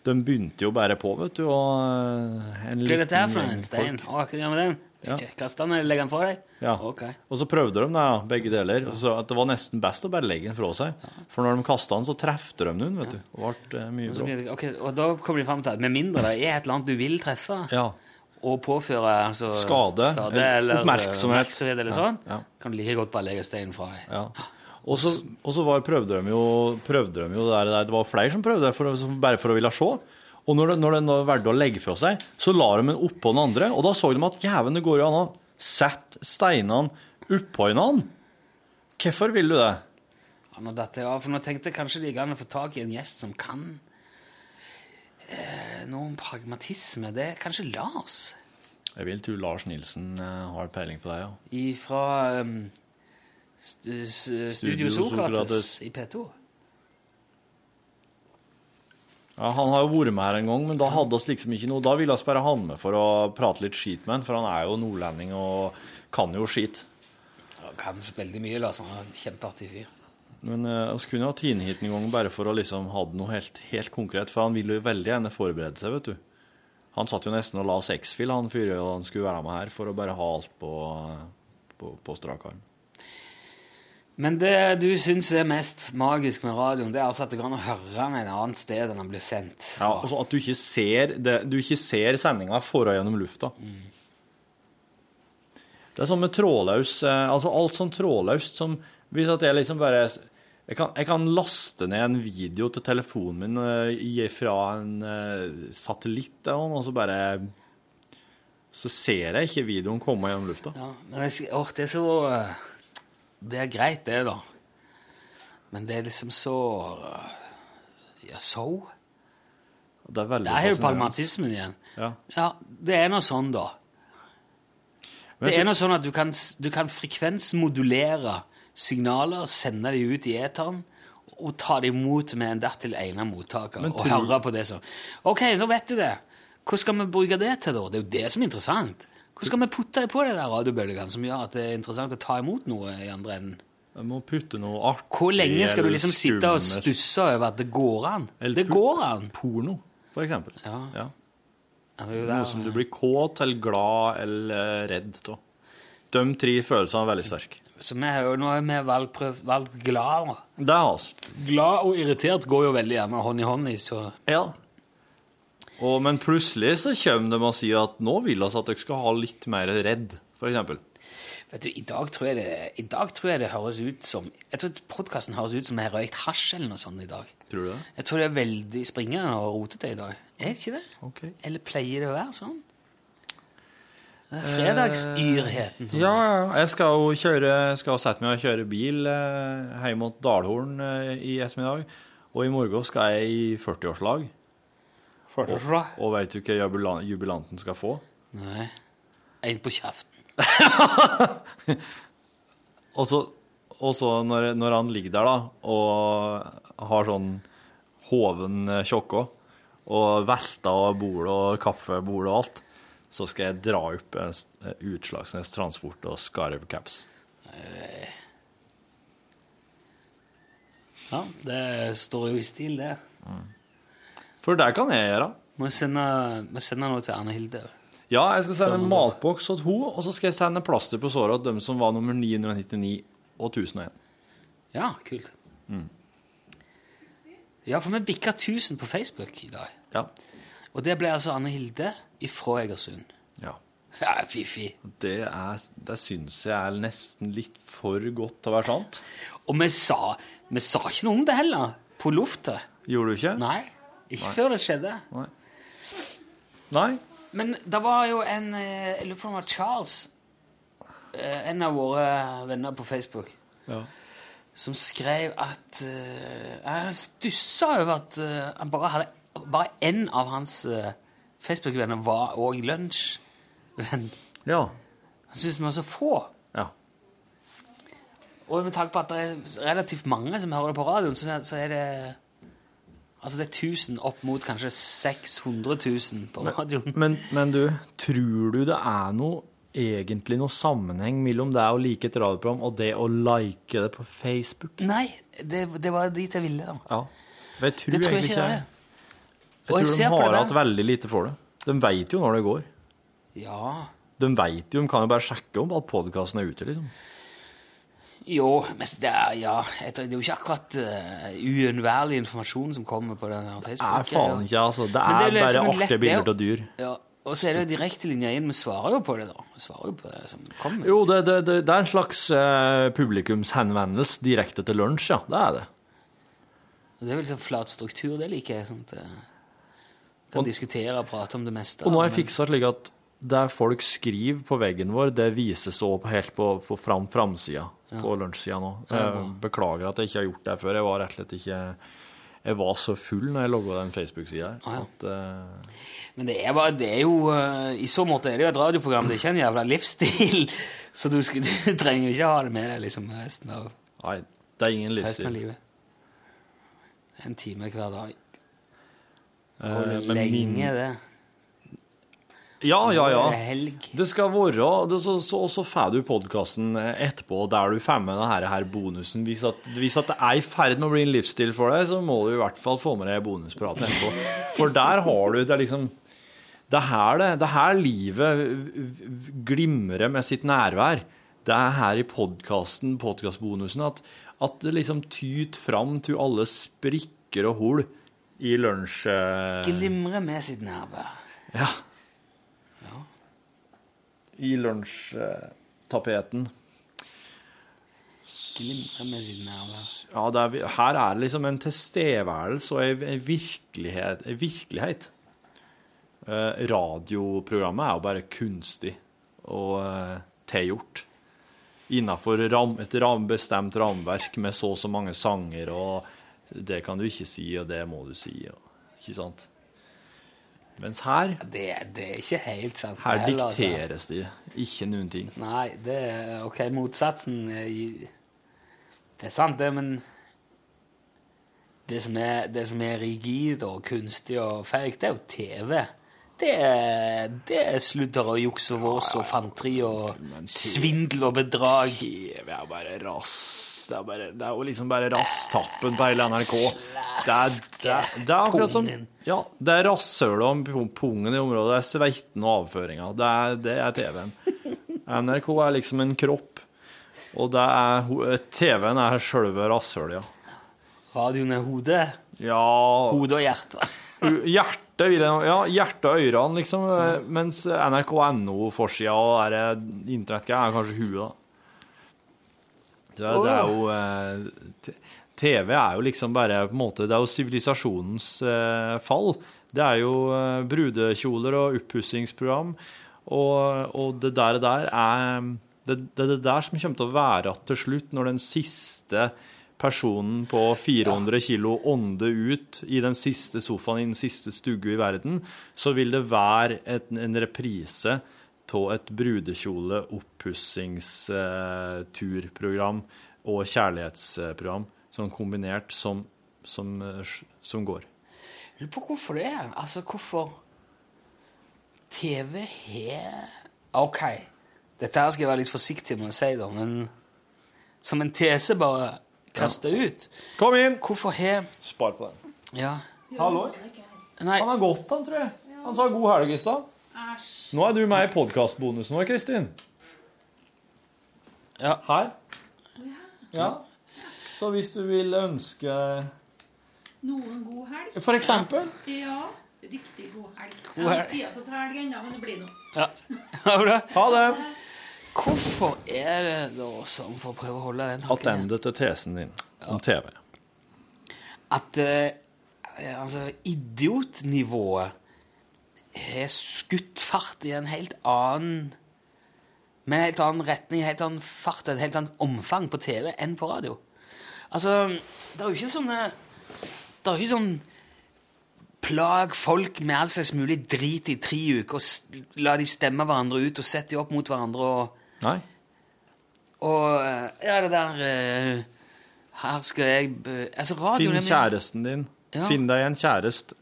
de begynte jo bare på, vet du. Og en liten hva er dette her for en stein? Å, hva med den? Ikke kaste den eller legge den fra deg? Ja. Okay. Og så prøvde de det, ja, begge deler. Så at det var nesten best å bare legge den fra seg. For når de kasta den, så trefte de den, vet du. Og ble eh, mye bra. blir det, ok, og da kommer de fram til at med mindre det er et eller annet du vil treffe, Ja. og påføre altså, Skade, skade eller oppmerksomhet. oppmerksomhet eller sånn, kan du like godt bare legge steinen fra deg. ja. Og så, prøvde de jo, prøvde de jo det der, det var flere som prøvde det bare for å ville se. Og når, det, når den valgte å legge fra seg, så la de den oppå den andre, og da så de at jæven, det går jo an å sette steinene oppå hverandre. Hvorfor vil du det? Ja, nå datt jeg av, for nå tenkte jeg kanskje gikk an å få tak i en gjest som kan eh, noe om pragmatisme. Det er kanskje Lars Jeg vil tro Lars Nilsen eh, har peiling på det, ja. fra um, stu, s- Studio Studio Sokrates Sokrates. i P2. Ja, Han har jo vært med her en gang, men da hadde oss liksom ikke noe. Da ville vi bare ha han med for å prate litt skit med han, for han er jo nordlending og kan jo skit. Ja, Kan veldig mye, altså. Han er en kjempeartig fyr. Men vi eh, kunne hatt Tine hit en gang bare for å liksom ha det noe helt, helt konkret, for han ville jo veldig gjerne forberede seg, vet du. Han satt jo nesten og la sexfil, han fyren, og han skulle være med her for å bare ha alt på, på, på strak arm. Men det du syns er mest magisk med radioen, det er altså at det går an å høre den et annet sted enn den blir sendt. Ja, altså at du ikke ser, det, du ikke ser sendinga foran gjennom lufta. Det er sånn med trådløs eh, Altså alt sånn trådløst som Hvis at jeg liksom bare jeg kan, jeg kan laste ned en video til telefonen min uh, fra en uh, satellitt eller noe, og så bare Så ser jeg ikke videoen komme gjennom lufta. Ja, men jeg, å, det er så eh, Det er greit, det, da. Men det er liksom så eh, Ja, so? Det er Der er jo pragmatismen igjen. Ja. Ja, det er nå sånn, da. Men Det er nå sånn at du kan, du kan frekvensmodulere signaler, sende de ut i eteren, og ta det imot med en dertil egnet mottaker, og høre på det som Ok, nå vet du det. Hva skal vi bruke det til, da? Det er jo det som er interessant. Hva skal vi putte på de der radiobølgene som gjør at det er interessant å ta imot noe i andre enden? Jeg må putte noe artig Hvor lenge skal du liksom sitte og stusse over at det går an? Eller Det går an! Porno, for eksempel. Ja. Ja. Det Noe som du blir kåt eller glad eller redd av. De tre følelsene er veldig sterke. Så vi har jo, nå har vi valgt, prøvd, valgt glad. Det har altså. Glad og irritert går jo veldig gjerne hånd i hånd i, så Ja. Og, men plutselig så kommer de og sier at nå vil vi at dere skal ha litt mer redd, eksempel. Vet du, i dag tror jeg det, i dag tror jeg det høres ut som Jeg tror podkasten høres ut som jeg har røykt hasj eller noe sånt i dag. Tror du det? Jeg tror det er veldig springende og rotete i dag. Er det ikke det? Ok. Eller pleier det å være sånn? Fredagsyrheten som Ja, ja. Jeg skal jo kjøre, skal sette meg og kjøre bil eh, hjem mot Dalhorn eh, i ettermiddag. Og i morgen skal jeg i 40-årslag. Nei. Og vet du hva jubilan- jubilanten skal få? Nei. En på kjeften. *laughs* Og så, og så når, når han ligger der da, og har sånn hoven eh, tjokke, og velter og bord og kaffebordet og alt, så skal jeg dra opp en eh, Utslagsnes Transport og Skarv caps. Ja, det står jo i stil, det. For det kan jeg gjøre. Må jeg sende, må jeg sende noe til Anne Hilde. Ja, jeg skal sende en matboks til henne, og så skal jeg sende plaster på såret til dem som var nummer 999 og 1001. Ja, kult. Ja, for vi bikka 1000 på Facebook i dag. Ja. Og det ble altså Anne Hilde ifra Egersund. ja. Ja, fiffi. Det, er, det syns jeg er nesten litt for godt til å være sant. Og vi sa, vi sa ikke noe om det heller, på luftet. Gjorde du ikke? Nei, ikke før det skjedde. Nei. Men det var jo en eh, Jeg lurer på om det var Charles, eh, en av våre venner på Facebook, Ja. som skrev at Han Jeg stussa over at eh, han bare hadde Bare én av hans eh, Facebook-venner var òg lunsjvenn. Ja. Han syntes vi var så få. Ja. Og med tanke på at det er relativt mange som hører det på radioen, så er det Altså det er 1000 opp mot kanskje 600 000 på radioen. *laughs* Men, men du, tror du det er noe egentlig noe sammenheng mellom det å like et radioprogram og det å like det på Facebook? Nei, det, det var dit jeg ville. da. Ja. Men jeg tror, Det tror jeg ikke det er. Jeg jeg tror ser de har hatt veldig lite for det. De veit jo når det går. Ja, De vet jo, de kan jo bare sjekke om at podkasten er ute, liksom. Jo, men det er, ja, det er jo ikke akkurat uh, uunnværlig informasjon som kommer på den her Facebook. Nei, faen ikke, altså. Det er, det er bare liksom bare lett- artige bilder av dyr. Ja, og så er det jo direktelinja inn. Vi svarer jo på det, da. Vi svarer jo på det som kommer. Jo, det, det, det, det er en slags uh, publikumshenvendelse direkte til lunsj, ja. Det er det. Det er vel sånn flat struktur, det liker jeg. Sånn at eh, kan Og- diskutere og prate om det meste. Og nå har jeg men- fiksa slik at det folk skriver på veggen vår, det vises også helt på, på fram, framsida på lunsjsida nå. Jeg beklager at jeg ikke har gjort det før. Jeg var rett og slett ikke Jeg var så full når jeg logga den Facebook-sida her. Ah, ja. at, uh... Men det er, bare, det er jo eh, I så måte er det jo et radioprogram. Det er ikke en jævla livsstil. *laughs* Så du, skal, du trenger ikke ha det med deg liksom resten av, nei, det er ingen livsstil. av livet. En time hver dag. Eh, Og men lenge, min- det. Ja, ja, ja. det helg. Det skal være det, så, så, så får du podkasten etterpå der du får med denne her bonusen. Hvis at, hvis at det er i ferd med å bli en livsstil for deg, så må du i hvert fall få med deg bonuspraten etterpå. For der har du det er liksom Det er her, det, det er her livet glimrer med sitt nærvær. Det er her i podkasten, podkastbonusen, at, at det liksom tyter fram til alle sprikker og hull i lunsj... Glimrer Glimre med sitt nærvær. ja. I lunsjtapeten. Ja, er, her er det liksom en tilstedeværelse og en, en virkelighet. En virkelighet. Eh, radioprogrammet er jo bare kunstig og eh, tilgjort. Innafor ram, et ram, bestemt ramverk med så og så mange sanger, og det kan du ikke si, og det må du si. Og, ikke sant? Mens her, Det, det er ikke helt sant. her heller, altså. dikteres det ikke noen ting. Nei, det er ok, motsatsen er Det er sant, det, men det som er, det som er rigid og kunstig og feigt, det er jo TV. Det det er sludder og juks og vås og fanteri og svindel og bedrag. Det er bare rass. Det er, bare, det er jo liksom bare rasstappen på hele NRK. Det er, det det er akkurat som. Ja, det er rasshølet om pungen i området. Det er sveiten og avføringa. Det er, er TV-en. *laughs* NRK er liksom en kropp, og det TV-en er sjølve rasshølet, ja. Radioen er hodet. Ja Hodet og hjertet. Hjertet jeg Ja, hjertet og ørene, liksom. Mens NRK.no-forsida og eh, internettgreia er kanskje huet, da. Det er, det er jo eh, TV er jo liksom bare på en måte Det er jo sivilisasjonens eh, fall. Det er jo eh, brudekjoler og oppussingsprogram, og, og det der, der er det, det det der som kommer til å være igjen til slutt, når den siste personen på 400 kilo ånde ut i den siste sofaen i den siste stugge i verden, så vil det være et, en reprise av et brudekjole, oppussingsturprogram og kjærlighetsprogram sånn kombinert som, som, som går. Jeg lurer på hvorfor det er. Altså, hvorfor TV har Ok, dette her skal jeg være litt forsiktig med å si, da, men som en tese bare kaste ut Kom inn! Hvorfor har Spar på den. Ja. Hallo? Nei, Han har gått, han, tror jeg. Han sa god helg i stad. Nå er du med i podkastbonusen vår, Kristin. Ja. Her. Ja. Så hvis du vil ønske Noen god helg. For eksempel Ja, riktig god helg. God Jeg har ikke tid til å ta helg ennå, men det blir noe. ja. Ha det. Ha det. Hvorfor er det da sånn, for å prøve å holde den tanken Attende til tesen din om TV. at eh, altså, idiotnivået har skutt fart i en helt annen med en helt annen retning, en helt annen fart et helt annet omfang på TV enn på radio. Altså, det er jo ikke sånne Det er jo ikke sånn Plag folk med all slags mulig drit i tre uker og s- la de stemme hverandre ut og sette de opp mot hverandre og Nei? Og eh, ja, det der eh, Her skal jeg Altså, radioen Finn kjæresten din. Ja. Finn deg en kjæreste.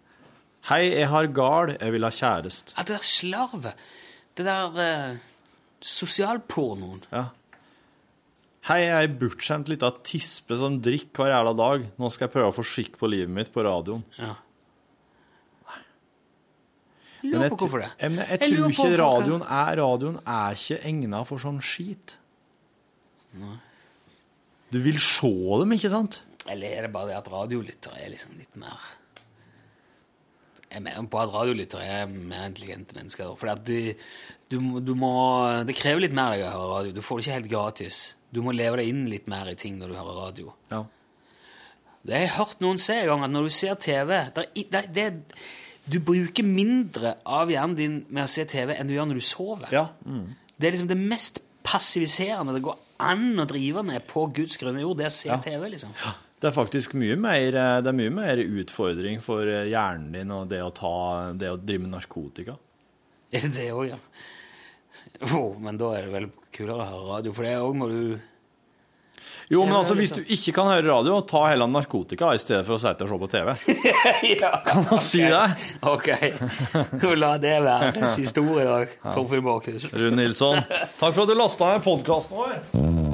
Hei, jeg har gal, jeg vil ha kjæreste. Ja, det der slarvet Det der eh, sosialpornoen Ja. Hei, jeg er ei bortskjemt lita tispe som drikker hver jævla dag. Nå skal jeg prøve å få skikk på livet mitt på radioen. Ja. Jeg lurer jeg, på hvorfor det. jeg, men jeg, Jeg tror ikke radioen er, radioen er ikke egnet for sånn skit. Du vil se dem, ikke sant? Eller er det bare det at radiolyttere er liksom litt mer Jeg mener på at radiolyttere er mer intelligente mennesker. For at du, du, du må Det krever litt mer av deg å høre radio. Du får det ikke helt gratis. Du må leve deg inn litt mer i ting når du hører radio. Ja. Det har jeg hørt noen si en gang, at når du ser TV det, det, det, Du bruker mindre av hjernen din med å se TV enn du gjør når du sover. Ja. Det er liksom det mest passiviserende det går an å drive med på Guds grønne jord, det er å se Ja. TV. liksom. Det er faktisk mye mer, eh, det er mye mer utfordring for eh, hjernen din og det å, ta, det å drive med narkotika. Det det òg, ja? Oh, men da er det vel kulere å høre radio, for det òg må du Jo, men altså, hvis du ikke kan høre radio, ta heller narkotika i stedet for å sitte og se på TV. *laughs* ja, Kan man si det? OK. La det være siste ord i dag. Torfinn Borchhus. Rune Nilsson, takk for at du lasta ned podkasten vår.